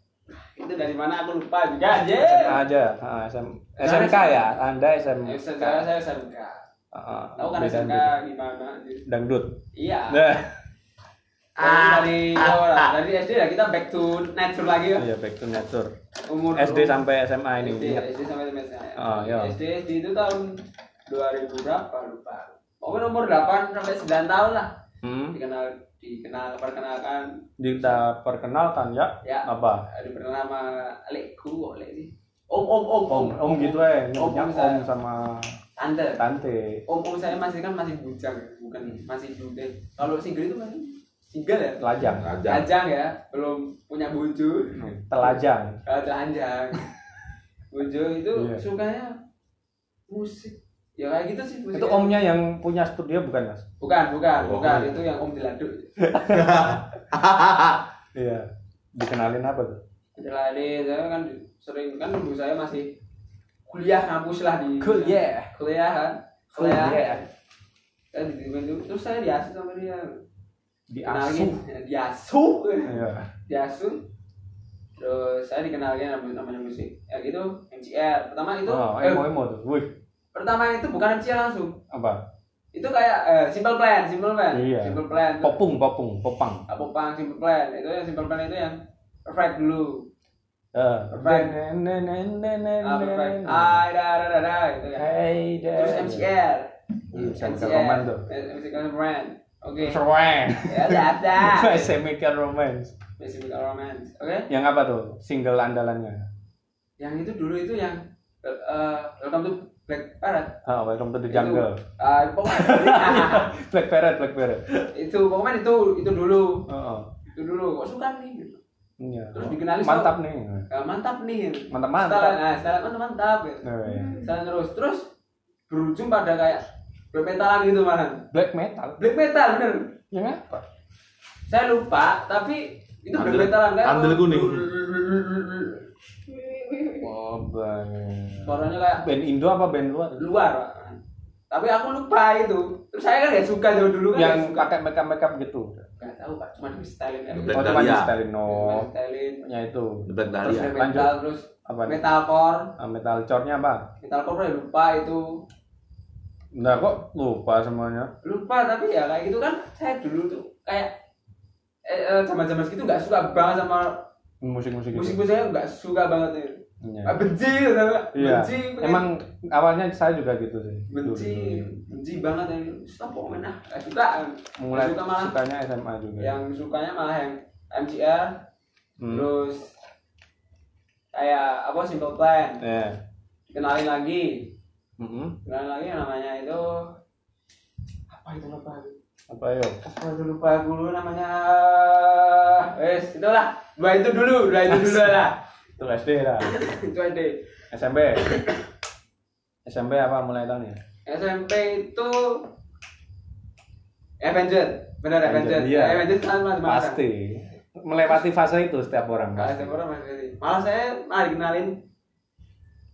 Itu dari mana aku lupa juga aja. SMA aja. Ah, SM, SMK ya. Anda SMK. Saya SMK. Ah, Tahu kan SMK gitu. gimana? Dangdut. Iya. Nah, Dari dari oh, lah, dari SD lah kita back to nature lagi ya. iya back to nature. Umur SD sampai SMA ini. SD, Ingat. SD sampai SMA. Oh, iya. SD SD itu tahun 2000 berapa lupa. Pokoknya umur 8 sampai 9 tahun lah. Hmm. Dikenal dikenal perkenalkan Kita perkenalkan ya. ya Apa? diperkenal nama Lekku, Lek sih. Om om om Om, om gitu ya. Nyebutnya Om, om saya. sama Tante. tante. Om om saya masih kan masih bujang, bukan masih juga. Kalau single itu kan single ya. Telajang. Ajang. Lajang ya, belum punya bojo. Telajang. Kalau telanjang. bojo itu Iya. sukanya musik. Ya kayak gitu sih Itu musiknya. omnya yang punya studio bukan mas? Bukan, bukan, Oh. bukan. Itu yang Om Diladuk. Iya. Dikenalin apa tuh? Ini saya kan sering kan ibu saya masih kuliah kampus lah di Kuliah. kuliah kan Kuliah. kan di itu terus saya diasuh sama dia Diasuh. Kenalin, diasuh Iya. diasuh terus saya dikenalin namanya, namanya musik ya gitu MCR pertama itu Oh, eh, emo emo tuh. Wih, pertama itu bukan MCR langsung apa? itu kayak eh, simple plan simple plan Iya. simple plan Popung, popung, popang. apa pang simple plan itu yang simple plan itu yang perfect dulu Eh, Perfect. Ah, da da da da gitu. Hey. Terus MCR. Romance tuh. Romance. Oke. Keren. Ya, dah, dah. Chemical Romance. Romance. Oke. Yang apa tuh? Single andalannya. Yang itu dulu itu yang eh Welcome to Black Parrot. Ah, Welcome to the Jungle. Ah, pokoknya Black Parrot, Black Parrot. itu pokoknya itu itu dulu. Oh, Itu dulu. Kok suka nih? Gitu. Iya. Terus dikenali Mantap nih. Ah, mantap nih. Mantap mantap. Setelan, nah, setelan mantap mantap. Gitu. Oh, iya. Setelan terus terus berujung pada kayak black metalan gitu malah. Black metal. Black metal bener. Yang apa? Saya lupa tapi itu black Andel- metalan kayak andel kuning. Oh, bang. Suaranya kayak Band Indo apa band luar? luar. Tapi aku lupa itu. Terus saya kan ya suka jauh dulu kan. Yang ya pakai makeup makeup gitu. Gak tahu pak, cuma di stylin ya. Black Oh, cuma di stylin no. stylin. Ya itu. Terus lanjut. metal terus Apa nih? metalcore. Ah, metal core-nya apa? Metalcore ya lupa itu. Enggak kok lupa semuanya. Lupa tapi ya kayak gitu kan saya dulu tuh kayak eh eh, zaman-zaman segitu nggak suka banget sama Musik-musik gitu. musik-musik saya nggak suka banget nih. Ah, benci Iya. benci. pengen- Emang awalnya saya juga gitu sih. benci, benci banget ya. Stop nah, nggak suka. Mulai suka malah sukanya SMA juga. yang sukanya malah yang MCR Hmm. terus kayak apa Simple Plan Ya. kenalin lagi Mm-mm. kenalin lagi yang namanya itu apa itu lupa Apa yo? apa itu lupa dulu namanya wes itulah dua itu dulu dua itu dulu lah Itu SD lah. itu ada SMP. SMP apa mulai tahun ya? SMP itu Avenger benar Avenger, Avenger iya. Avenger sama Pasti. Melewati fase itu setiap orang. Pasti. setiap orang jadi. Malah saya malah dikenalin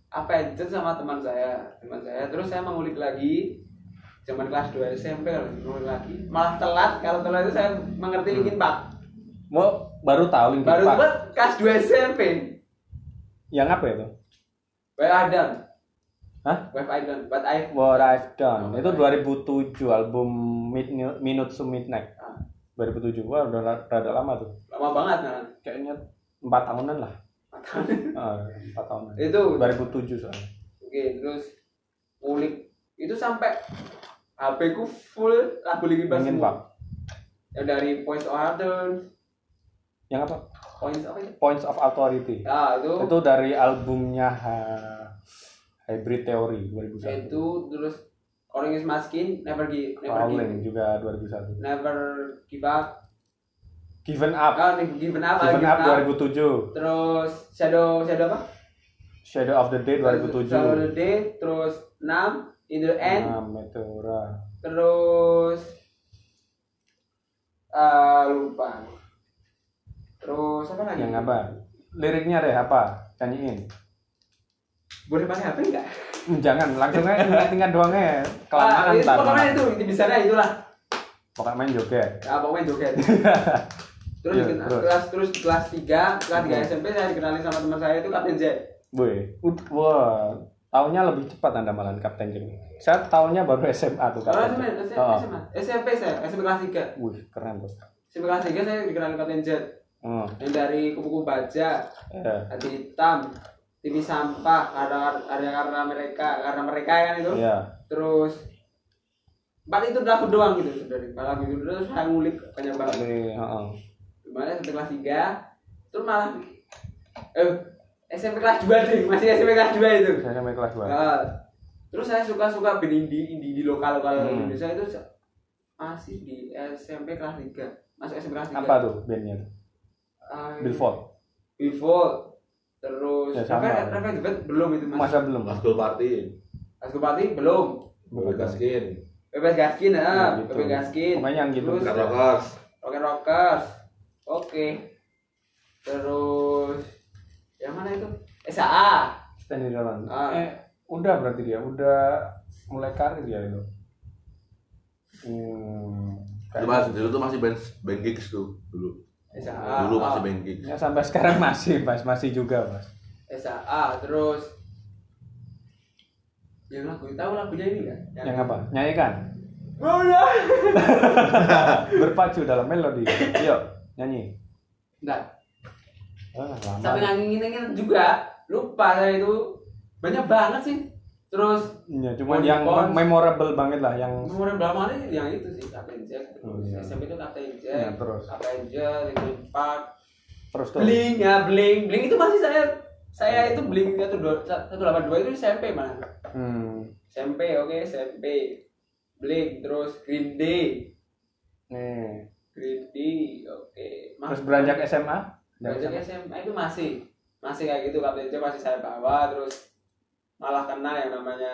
Avenger sama teman saya, teman saya. Terus saya mengulik lagi zaman kelas 2 SMP kalau mengulik lagi. Malah telat, kalau telat itu saya mengerti Hmm. Linkin Park. Mau baru tahu Linkin Baru Park. kelas 2 SMP. Yang apa itu? Where I done. Hah? Where I done. But I What I've Done. Oh, itu What 2007 album Mid Minute to Midnight. Ah. 2007. Wah, udah rada lama tuh. lama banget nah. Kayaknya 4 tahunan lah. Ah, 4 tahunan. itu 2007 soalnya. Oke, terus ngulik itu sampai HP ku full lagu Linkin Park semua. Yang dari Points of Order, Yang apa? Points apa ya? Points of Authority. Ah, itu Itu dari albumnya Ha- Hybrid Theory 2001. itu terus Orange is My Skin, Never Give, Never Prowling Give, juga 2001. Never Give Up, Given Up. ah, Never Give Up, Given Give Up 2007. terus Shadow, Shadow apa? Shadow of the Day Shadow of 2007. the Day, terus Numb, In the End, Nah, Meteora. terus ah lupa. Terus apa lagi? Yang apa? Liriknya deh apa? Nyanyiin. Boleh pakai HP enggak? Hmm, Jangan, langsung aja tingkat-tingkat doang ya. Ah, Kelamaan itu, ntar. pokoknya itu, dah itulah. Pokoknya main joget. Ah, pokoknya joget. terus, Iya, dikenal- terus. kelas terus kelas 3, kelas 3 Hmm. SMP saya dikenalin sama teman saya itu Kapten Z. Woi, wah, tahunnya lebih cepat Anda malah Kapten Jack. Saya tahunnya baru SMA tuh Kalau Kapten SMA, Jack. SMA, Oh. SMA, SMP saya, SMP kelas 3. Wih, keren tuh. SMP kelas 3 saya dikenalin Kapten Z. Hmm. Yang dari kupu-kupu baja, Eh, hati hitam, TV sampah, karena karena karena mereka, karena mereka kan itu. Iya. Terus empat itu lagu doang gitu dari lagu itu terus saya ngulik banyak banget. Ini, heeh. Gimana SMP kelas 3 terus malah eh SMP kelas 2 deh, masih SMP kelas 2 itu. Sampai kelas 2. Nah, terus saya suka-suka band indie, indie di lokal-lokal Hmm. Indonesia itu masih di SMP kelas 3. Masuk SMP kelas 3. Apa tuh bandnya? Uh, Billboard. Billboard. Terus Ya, sama. Raven Raven Devet belum itu Mas. Masa belum? Mas Gol Party. Asgo Party belum. Boleh Gaskin. Bebas Gaskin Ya, ah, gitu. Bebas Gaskin. Pokoknya yang gitu. Terus Car Rockers. Rocket Rockers. Oke. Terus yang mana itu? SAA. Stanley Dolan. Ah. Eh, udah berarti dia, udah mulai karir dia itu. Hmm. Itu mas, dulu tuh masih band band gigs tuh dulu. SAA. Dulu masih gigs. Ya sampai sekarang masih, Mas, masih juga, Mas. SAA terus yang lagu tahu lagunya ini enggak? Yang apa? Nyanyikan. Bola. Berpacu dalam melodi. Yuk, nyanyi. Enggak. Ah, lama. sampai ngangin-ngingin juga lupa saya itu banyak banget sih terus Ya, cuma yang Bones. memorable banget lah yang berapa nih yang itu sih Captain Jack. Oh, iya. SMP itu Captain Ya, Jack terus. Captain Jack Linkin Park terus tuh. Bling ya Bling Bling itu masih saya saya itu Bling satu dua satu delapan dua itu SMP malah. Hmm. SMP oke SMP Bling terus Green Day nih. Green Day oke. Terus beranjak SMA beranjak SMA itu masih masih kayak gitu Captain Jack masih saya bawa terus malah kenal yang namanya.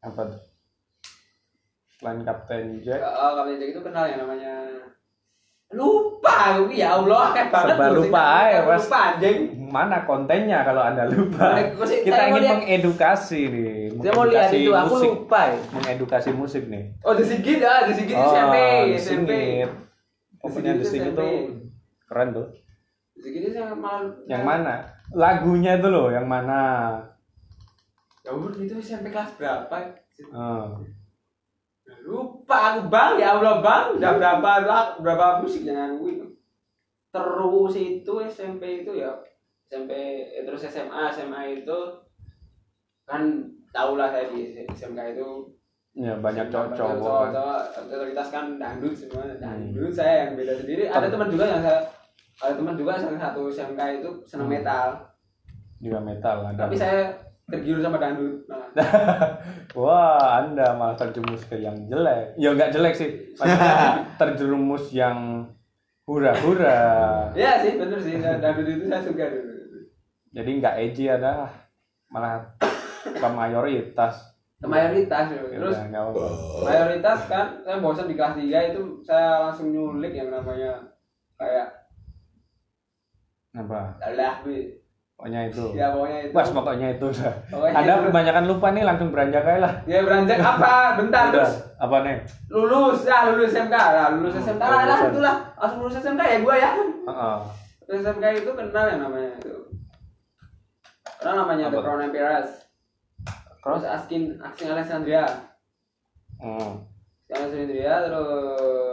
Apa tuh? Selain Kapten Jack? Oh, Captain Jack itu kenal yang namanya. Lupa aku ya Allah kayak banget Serba lupa aja, Mas. lupa anjing. Mana kontennya kalau anda lupa? Nah, kita saya ingin lihat- mengedukasi nih saya mau lihat itu aku musik. lupa ya. Mengedukasi musik nih. Oh The Sigit ah The Sigit itu SMP SMP pokoknya The Sigit SMP. tuh keren tuh. The Sigit itu yang malah yang mana? Lagunya itu loh yang mana ya udah itu SMP kelas berapa? Ah. lupa aku bang. Ya Allah bang. Udah berapa berapa musik aku itu? Terus itu SMP itu ya SMP eh, terus SMA SMA itu kan tau lah saya di SMK itu. Ya banyak cowok cowok cowok kan. otoritas kan dangdut semua Hmm. dangdut saya yang beda sendiri. Ada teman juga yang saya ada teman juga salah satu SMK itu senang Hmm. metal. Juga metal ada tapi saya tergiur sama dangdut malah. wah anda malah terjerumus ke yang jelek. Ya nggak jelek sih. Maksudnya terjerumus yang hura-hura. Iya sih bener sih. Dangdut itu saya suka dulu. Jadi nggak edgy ada. Malah ke mayoritas. Ke mayoritas ya. Ya terus apa-apa. mayoritas kan saya bosan di kelas 3 itu saya langsung nyulik yang namanya kayak apa? Alah bi pokoknya itu ya pokoknya itu Pas pokoknya itu dah. Pokoknya Anda itu. kebanyakan lupa nih langsung beranjak aja lah. ya beranjak apa bentar Udah, terus apa nih? lulus ya lulus SMK lah lulus SMK lah lah itulah langsung lulus SMK ya gua ya Heeh. Lulus SMK itu kenal yang namanya itu kenal namanya The Apa? Crown Emperors terus Terus? Askin Askin Alexandria Hmm. Alexandria terus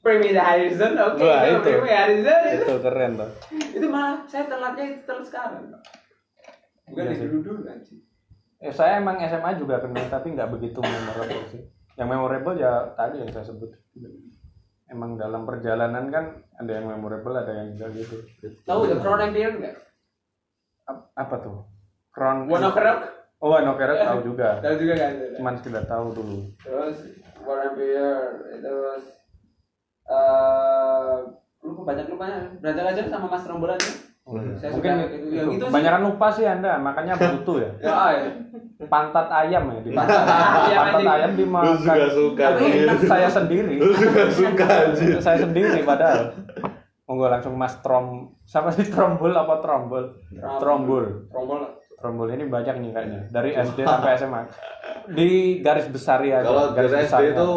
Primi Harrison oke Wah, itu itu. Harrison itu Itu keren tuh. itu malah saya telatnya itu telat sekarang bukan Iya sih. dulu dulu anjing Eh, saya emang SMA juga kenal tapi nggak begitu memorable sih. Yang memorable ya tadi yang saya sebut. Emang dalam perjalanan kan ada yang memorable, ada yang enggak gitu. tahu The Crown Emperor nggak Ap- Apa tuh? Crown. One of Rock Oh, no Carrot tahu juga. tahu juga kan itu Cuman sekedar tahu dulu. terus One Emperor terus eh lupa banyak lupanya belajar aja sama Mas Rombol aja Oh, iya. Saya Mungkin suka itu, itu. Yang itu sih. Kebanyakan lupa sih Anda, makanya butuh ya. ya ya Pantat ayam ya di Pantat ayam, Pantat anjing. ayam dimakan. Lu juga suka, Tapi anjir. saya sendiri. Lu suka anjir. saya sendiri padahal. Monggo langsung Mas Trom. Siapa sih trombol apa trombol? Trombol. Rombol Trombol ini banyak nih kayaknya. Dari SD sampai SMA. Di garis besar ya. Kalau dari SD besarnya. itu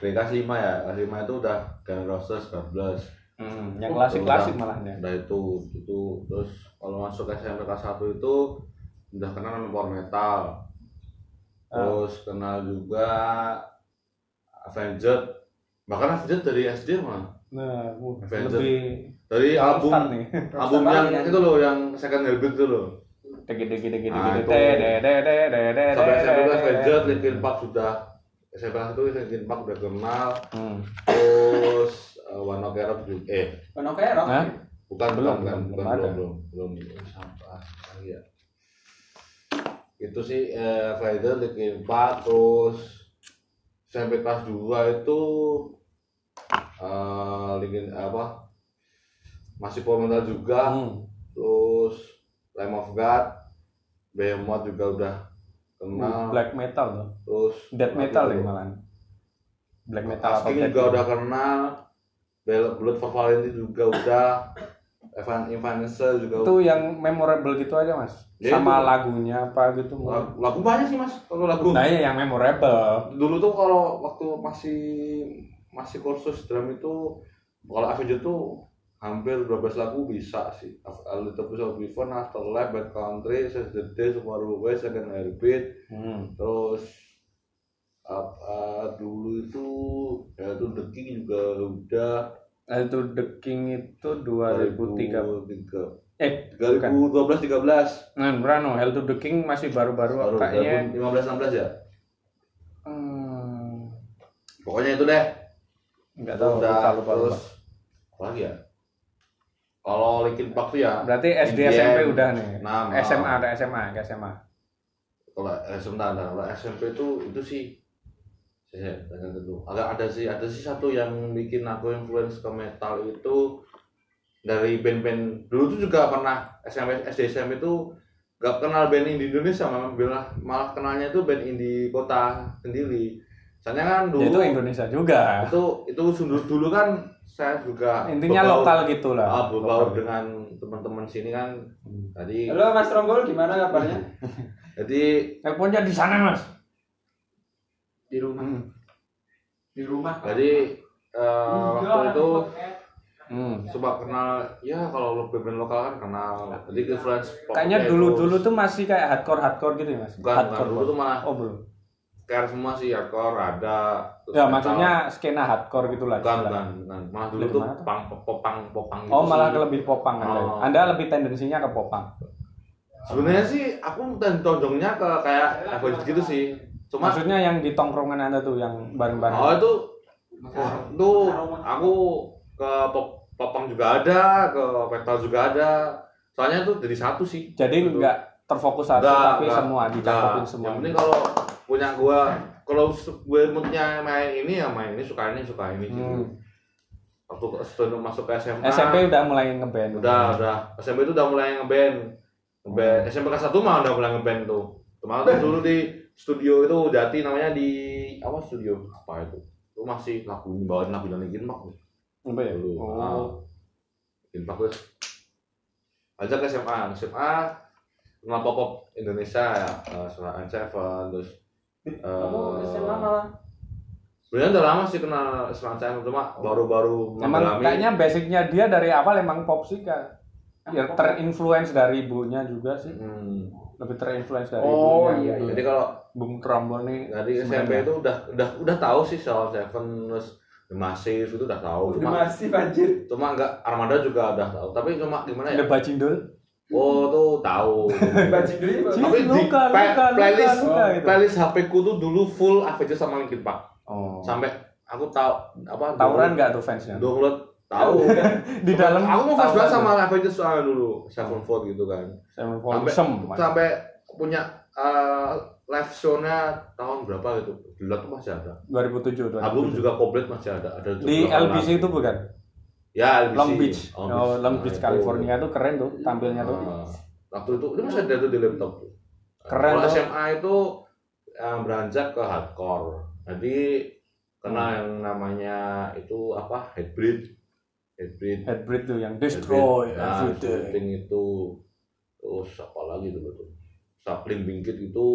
kelas 5 ya, kelas 5 itu udah N' Roses, God Bless. Hmm, yang klasik-klasik malahnya. Udah itu, itu terus kalau masuk SMP kelas 1 itu udah kenal sama power metal. Terus kenal juga Avenged. Bahkan Avenged dari SD mah. Nah, uh, Avenger. lebih Dari album nih. album yang itu loh yang second heartbeat itu loh. Gede gede gede Nah, gede. itu. De de de de de de Sampai de, SMP de, SMP itu Linkin Park udah kenal. Hmm. Terus uh, One Ok Rock juga eh One Ok Rock Hah? bukan Belum, bukan belum, bukan belum belum belum belum belum sampah lagi ya itu sih eh, Rider Linkin Park terus sampai kelas 2 itu eh Linkin apa masih Metal juga Hmm. terus Lamb of God Behemoth juga udah kenal Black metal tuh. terus Death metal ya malah. Black metal Asking death juga udah kenal Bel- Blood for Valentine juga udah Evan Evanescence juga Itu yang memorable gitu aja mas. Ya, Sama itu. lagunya apa gitu. lagu, lagu banyak sih mas kalau lagu Nah iya yang memorable. dulu tuh kalau waktu masih masih kursus drum itu kalau Avenger tuh hampir 12 lagu bisa sih. A Little Piece of Before, Afterlife, Bad Country, Since the Day, Tomorrow Way, Second Heartbeat Hmm. terus apa dulu itu ya itu The King juga udah. Hell to the King itu 2003 eh bukan. 2012 13 nah Brano Hell to the King masih baru-baru baru kayaknya 15 16 ya? Hmm, pokoknya itu deh. Nggak tahu udah lupa, lupa, lupa. terus apa lagi ya kalau Linkin Park tuh ya berarti SD Indian, SMP udah nih. Nah, SMA ada SMA ke SMA kalau eh, sebentar, sebentar. kalau SMP itu itu sih saya tanya dulu agak ada sih ada sih satu yang bikin aku influence ke metal itu dari band-band dulu tuh juga pernah SMP SD SMP itu gak kenal band indie Indonesia malah, malah kenalnya itu band indie kota sendiri soalnya kan dulu ya itu Indonesia juga itu itu dulu dulu kan saya juga intinya berbaur- lokal gitu lah ah, berbaur Lokal. dengan teman-teman sini kan Hmm. tadi Halo Mas Ronggol gimana kabarnya? jadi teleponnya di sana mas Di rumah. hmm. Di rumah. jadi eh, waktu itu Hmm. coba kenal ya kalau lo band lokal kan kenal jadi influence pop kayaknya itu- dulu dulu tuh masih kayak hardcore hardcore gitu ya mas bukan, bukan hardcore dulu tuh malah oh belum care semua sih hardcore ada terus ya maksudnya skena hardcore gitu lah bukan bukan bukan. Malah dulu tuh mana tuh? pang popang popang gitu oh malah sih. ke lebih popang anda Oh. anda lebih tendensinya ke popang? Sebenarnya sih aku condongnya ke kayak Avenged gitu sih. Cuma maksudnya yang di tongkrongan anda tuh yang bareng-bareng? Oh itu wah, itu aku ke pop popang juga ada ke metal juga ada. Soalnya itu jadi satu sih. Jadi Gitu. nggak terfokus satu tapi nggak, semua dicakup semua. Yang penting kalau punya gua kalau gue moodnya main ini ya main ini suka ini suka ini gitu. Hmm. waktu sebelum masuk ke SMA SMP udah mulai ngeband udah udah. SMP itu udah mulai ngeband ngeband Hmm. SMP kelas satu mah udah mulai ngeband tuh. Kemarin tuh dulu di studio itu Jati namanya di apa studio? Apa itu? Itu masih lagu bawain lagu dari Linkin Park apa ya? Dulu. Oh. ah. Linkin Park terus ajak ke SMA SMA kenal pop pop Indonesia ya. Uh, Seven Seven terus Kamu eh, SMA malah sebenarnya udah lama sih kenal Seven Seven cuma baru-baru emang mendalami. kayaknya basicnya dia dari awal emang pop sih kan ya terinfluence dari ibunya juga sih Hmm. lebih terinfluence dari Oh, ibunya iya, gitu. jadi kalau Bung Trombon nih dari. SMP itu udah udah udah tahu sih soal Seven terus The Massive itu udah tahu cuma masih banjir. cuma enggak Armada juga udah tahu tapi cuma gimana ya ada bacindul oh tuh tahu. Tapi di luka, play- luka, luka, playlist luka gitu. playlist HP ku tuh dulu full Avenged sama Linkin Park. Oh. Sampai aku tahu apa tawuran nggak tuh fansnya? download tahu di dalam aku mau fans banget sama tuh. Avenged soalnya dulu Sevenfold gitu kan. Sevenfold sampai Sem. sampai punya eh, live show-nya tahun berapa gitu. Dulu tuh masih ada. 2007 2007. album juga komplit masih ada ada di LBC itu bukan ya LBC Long Beach. Oh, Long Nah, Beach itu. California tuh keren tuh tampilnya tuh. Nah, waktu itu itu masih ada tuh di laptop tuh. Keren kalau tuh. SMA itu eh, beranjak ke hardcore. Jadi kenal Hmm. yang namanya itu apa? Hybrid hybrid Headbreed tuh yang destroy nah, everything. itu. Terus apa lagi dulu tuh Sapling Bingkit itu.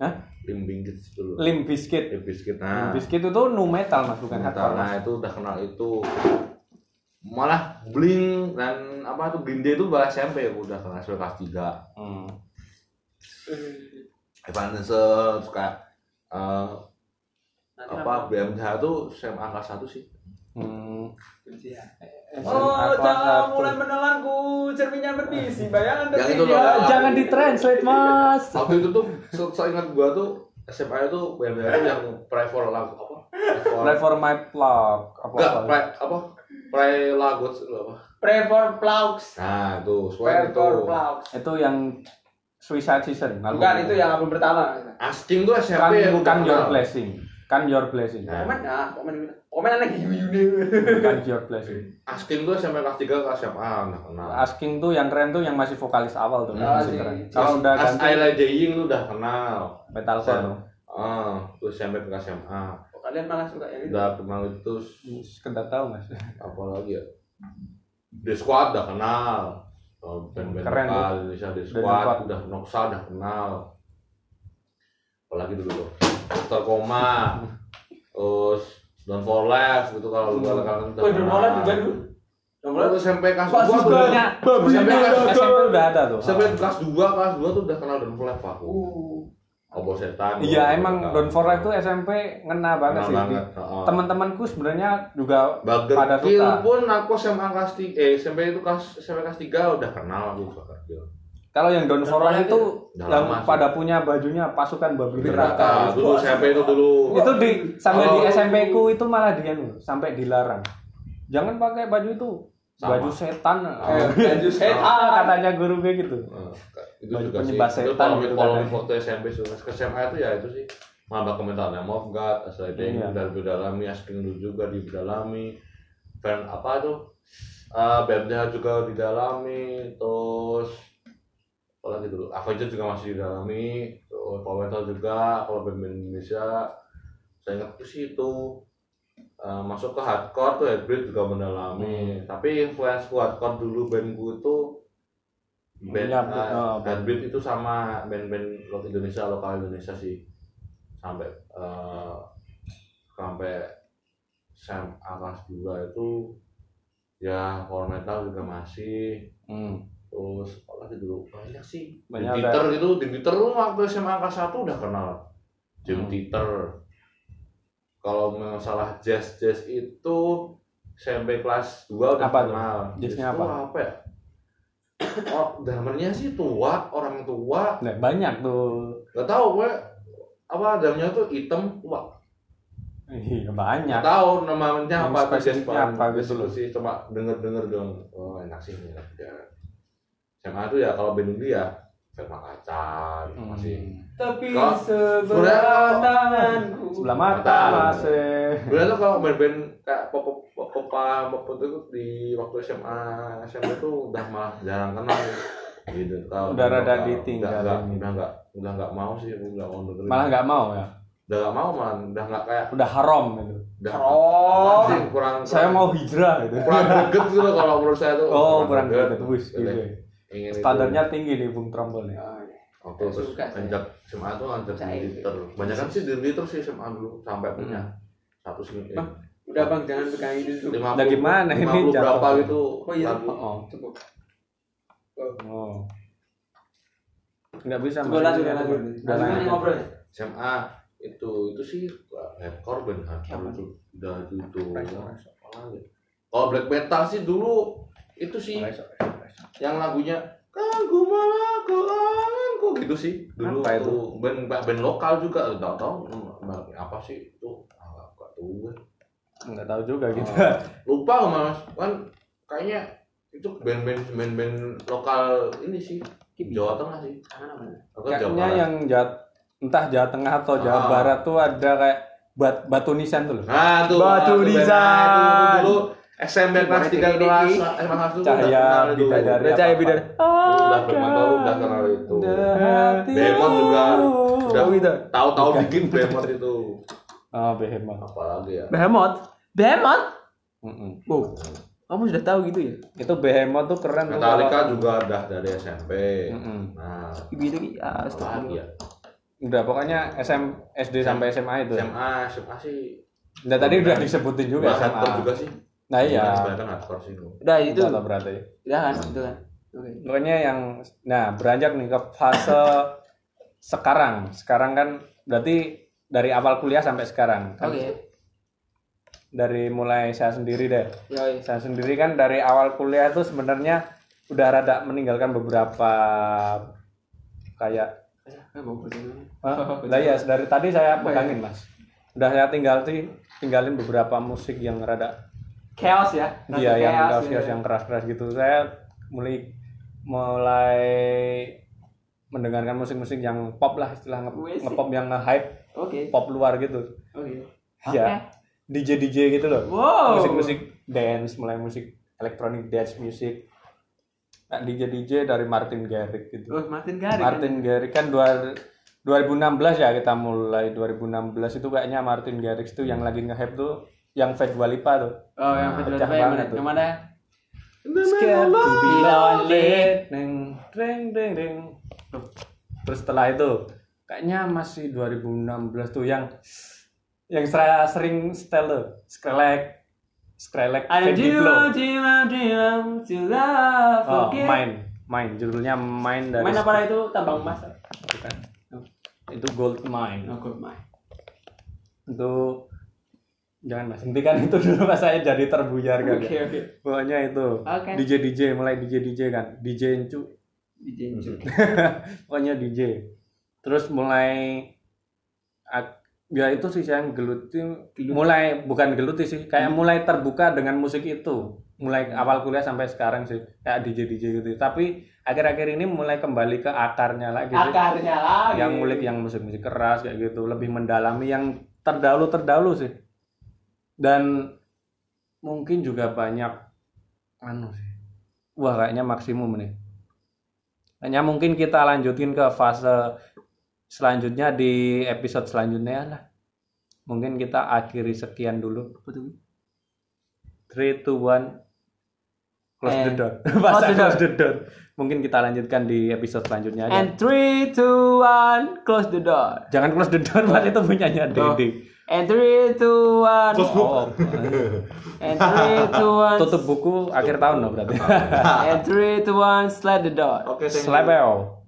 Hah? Lim itu loh. Limp Bizkit. Limp Bizkit Limp nah Bizkit itu nu metal mas bukan hardcore nah itu udah kenal itu malah Blink dan apa tuh Green Day itu bahas SMP aku udah kenal SMP kelas 3 hmm. Evanescence suka eh, apa BMTH itu SMA kelas 1 sih. Hmm. Oh, Aku jangan satu. mulai menelanku cerminnya berbisi, bayangan Yang itu loh. Ya, jangan ditranslate mas. Waktu itu tuh se- seingat gua tuh SMA itu BMTH itu yang pray for lagu apa? Pray for Pray for my plug apa enggak apa itu apa? Pray for Plaux. nah itu soalnya itu. Plaux. itu yang Suicide Season album. Bukan itu yang album pertama. asking tuh SMP kan yang udah kan your blessing. Kan your blessing. Nah. Komen ah, komen komen. Anak hiu hiu kan your blessing. Asking tuh SMP kelas 3 ke SMA udah kenal. Asking tuh yang keren tuh yang masih vokalis awal tuh. Ah, masih sih. keren. Kalau udah As ganti. I Like Dying lu udah kenal. Metalcore tuh. Ah terus SMP ke SMA Kalian malah suka yang itu. udah kenal itu sekedar tahu mas apa lagi ya The Squad udah kenal Oh, band-band Keren lokal. Indonesia The The Squad udah Noxa udah kenal apalagi dulu tuh Dr. Koma terus Don't For Left gitu kalau lu kalau kalian udah Oh, Don't For Left juga dulu. Don't For. SMP kelas Pak 2 Siska. tuh SMP kelas SMP udah ada tuh SMP kelas 2 kelas 2 tuh udah kenal Don't For Left aku Uh. Obo setan Iya emang. Don for Life tuh SMP ngena banget Ngena sih. banget, Di-. Teman-temanku sebenarnya juga Burger pada Kill suka. pun aku SMA kelas 3 eh SMP itu kelas SMP kelas 3 udah kenal aku Kill. Kalau yang Don for Life itu yang sih. pada punya bajunya pasukan babi Neraka neraka. dulu SMP itu dulu. Itu di sampai di Oh. SMP ku itu malah dia sampai dilarang. Jangan pakai baju itu. Sama. Baju setan. Eh, baju setan. Ah, katanya guru gue gitu. Itu Baju juga sih. penyembah setan kalau gitu kalau katanya. foto SMP ke SMA itu ya itu sih malah komentar Name of God, Sliding Iya. dari Bidalami, Asking dulu juga di Bidalami. Fan apa tuh? Eh BMDH juga didalami, terus apa lagi dulu? Avenger juga masih didalami, terus Power juga, kalau band band Indonesia saya ingat itu sih itu Eh, masuk ke hardcore tuh Hybrid juga Hmm. mendalami tapi influence hardcore dulu bandku itu band. Iya, eh, oh, band. Hybrid itu sama band-band lokal Indonesia lokal Indonesia sih. Sampai eh, sampai SMA kelas 2 itu ya power metal juga masih. Hmm. terus apa lagi dulu? Banyak sih. Banyak Jim Theater itu Jim Theater lu waktu SMA kelas 1 udah kenal. Jim Hmm. Theater kalau masalah jazz jazz itu SMP kelas 2 udah Apa kenal. Jazznya Jazz apa? apa ya oh drummernya sih tua orang tua Nah, banyak tuh. gak tahu gue apa drumnya tuh hitam tua Iya, banyak. Gak tahu namanya apa band. apa gitu loh. sih coba denger denger dong oh enak sih enak ya SMA tuh ya kalau band dulu ya Felma Kacan Hmm. masih Tapi sebelah tanganku. Sebelah mata Mata. masih. Sebenarnya tuh kalau band-band kayak pop pop pop itu di waktu SMA SMA tuh udah malah jarang kenal gitu. Kalau Udah rada udah- ditinggalin Udah nggak gitu. udah nggak udah nggak mau sih aku nggak mau dengerin. Malah nggak mau ya. udah nggak mau man udah nggak kayak Udah haram gitu. udah Oh. sih kurang Saya kurang- mau hijrah gitu. kurang greget gitu loh kalau menurut saya tuh Oh, kurang greget. Wis, Gitu. ya. Itu. Standarnya tinggi nih Bung Trombol nih. Waktu terus saya. anjak SMA tuh anjak Saya di itu. liter banyak kan sih di liter sih SMA dulu sampai punya Hmm. satu sini Bang, Udah bang jangan pegang ini dulu. lima Nah, gimana ini berapa jatuh? gitu Oh iya. lagu. Oh. Cukup. Oh. Nggak bisa Coba lanjut lanjut. Udah Lanjut ngobrol. SMA itu itu sih hardcore band hardcore itu udah itu kalau black metal sih dulu itu sih yang lagunya kangku malah kau gitu sih dulu Apa itu? tuh band band lokal juga tau tau apa sih itu ah, nggak tahu gue Nggak tahu juga gitu. Ah, lupa mas kan kayaknya itu band-band band-band lokal ini sih Jawa Tengah sih kan Kayaknya yang Jawa entah Jawa Tengah atau Jawa Ah. Barat tuh ada kayak bat, batu nisan tuh loh. Nah, tuh. Batu tuh, Nisan. nah, dulu SMP kelas Dikit, 3 dikit. kelas SMA kelas itu Cahaya bidadari. Udah cahaya bidadari. Itu udah bermantul udah kenal itu. Behemoth juga udah Oh, gitu. tahu-tahu bikin Behemoth itu. Oh, Behemoth. Apalagi ya. Behemoth. Behemoth. Mm-mm. Wow. Kamu sudah tahu gitu ya? Itu Behemoth tuh keren tuh. Metallica kalau- juga udah dari SMP. Mm-mm. Nah, Gitu ya. apalagi ya. Udah pokoknya SM, SD sampai SMA itu. SMA, SMA sih. Nah tadi udah disebutin juga Juga hardcore SMA. juga sih. Nah iya. Sebenarnya kan hardcore sih. Udah itu. Lah berarti. Udah kan, itu kan. Oke. Pokoknya yang nah beranjak nih ke fase sekarang. Sekarang kan berarti dari awal kuliah sampai sekarang. Kan Oke. Dari mulai saya sendiri deh. Yoi. Saya sendiri kan dari awal kuliah itu sebenarnya udah rada meninggalkan beberapa kayak Eh, lah ya dari tadi saya pegangin mas. Udah saya tinggal sih tinggalin beberapa musik yang rada Chaos ya. Iya yang Chaos, chaos ya. yang keras-keras gitu. Saya mulai mulai mendengarkan musik-musik yang pop lah istilah nge, ngepop yang nge-hype Oke. pop luar gitu. Oke. Ya. DJ DJ gitu loh. Wow. Musik-musik dance, mulai musik elektronik dance music. Nah, DJ DJ dari Martin Garrix gitu. Oh, Martin Garrix. Martin Garrix kan dua, 2016 ya kita mulai 2016 itu kayaknya Martin Garrix tuh yang lagi nge-hype tuh yang Fat Dua Lipa tuh. Oh, yang pecah apa yang banget mana? tuh. Yang mana? Scared to be lonely. Neng, deng, deng, deng. Terus setelah itu kayaknya masih 2016 tuh yang yang saya sering tuh Skrillex Skrillex Ada Oh, main, main judulnya main dari Main apa itu? Tambang emas. Bukan. itu gold mine No good mine. itu jangan mas hentikan itu dulu pas saya jadi terbuyar kan Oke oke. pokoknya itu Oke. DJ DJ mulai DJ DJ kan DJ Encu Dijenjuk. pokoknya DJ terus mulai ya itu sih yang geluti mulai bukan geluti sih kayak mulai terbuka dengan musik itu. Mulai awal kuliah sampai sekarang sih kayak DJ DJ gitu. Tapi akhir-akhir ini mulai kembali ke akarnya lagi sih. Akarnya lagi. yang ngulik yang musik-musik keras kayak gitu lebih mendalami yang terdahulu terdahulu sih. Dan mungkin juga banyak anu sih wah kayaknya maksimum nih. Hanya mungkin kita lanjutin ke fase selanjutnya di episode selanjutnya lah mungkin kita akhiri sekian dulu three two one close the And- door close the door. close the door mungkin kita lanjutkan di episode selanjutnya aja And three, two, one, close the door. Jangan close the door, Mas. Itu punyanya Oh. Dede. And three, two, one. Oh, And three, two, one. tutup buku akhir tahun loh berarti. And three, two, one, slide the door. Oke, thank you. Slapeo.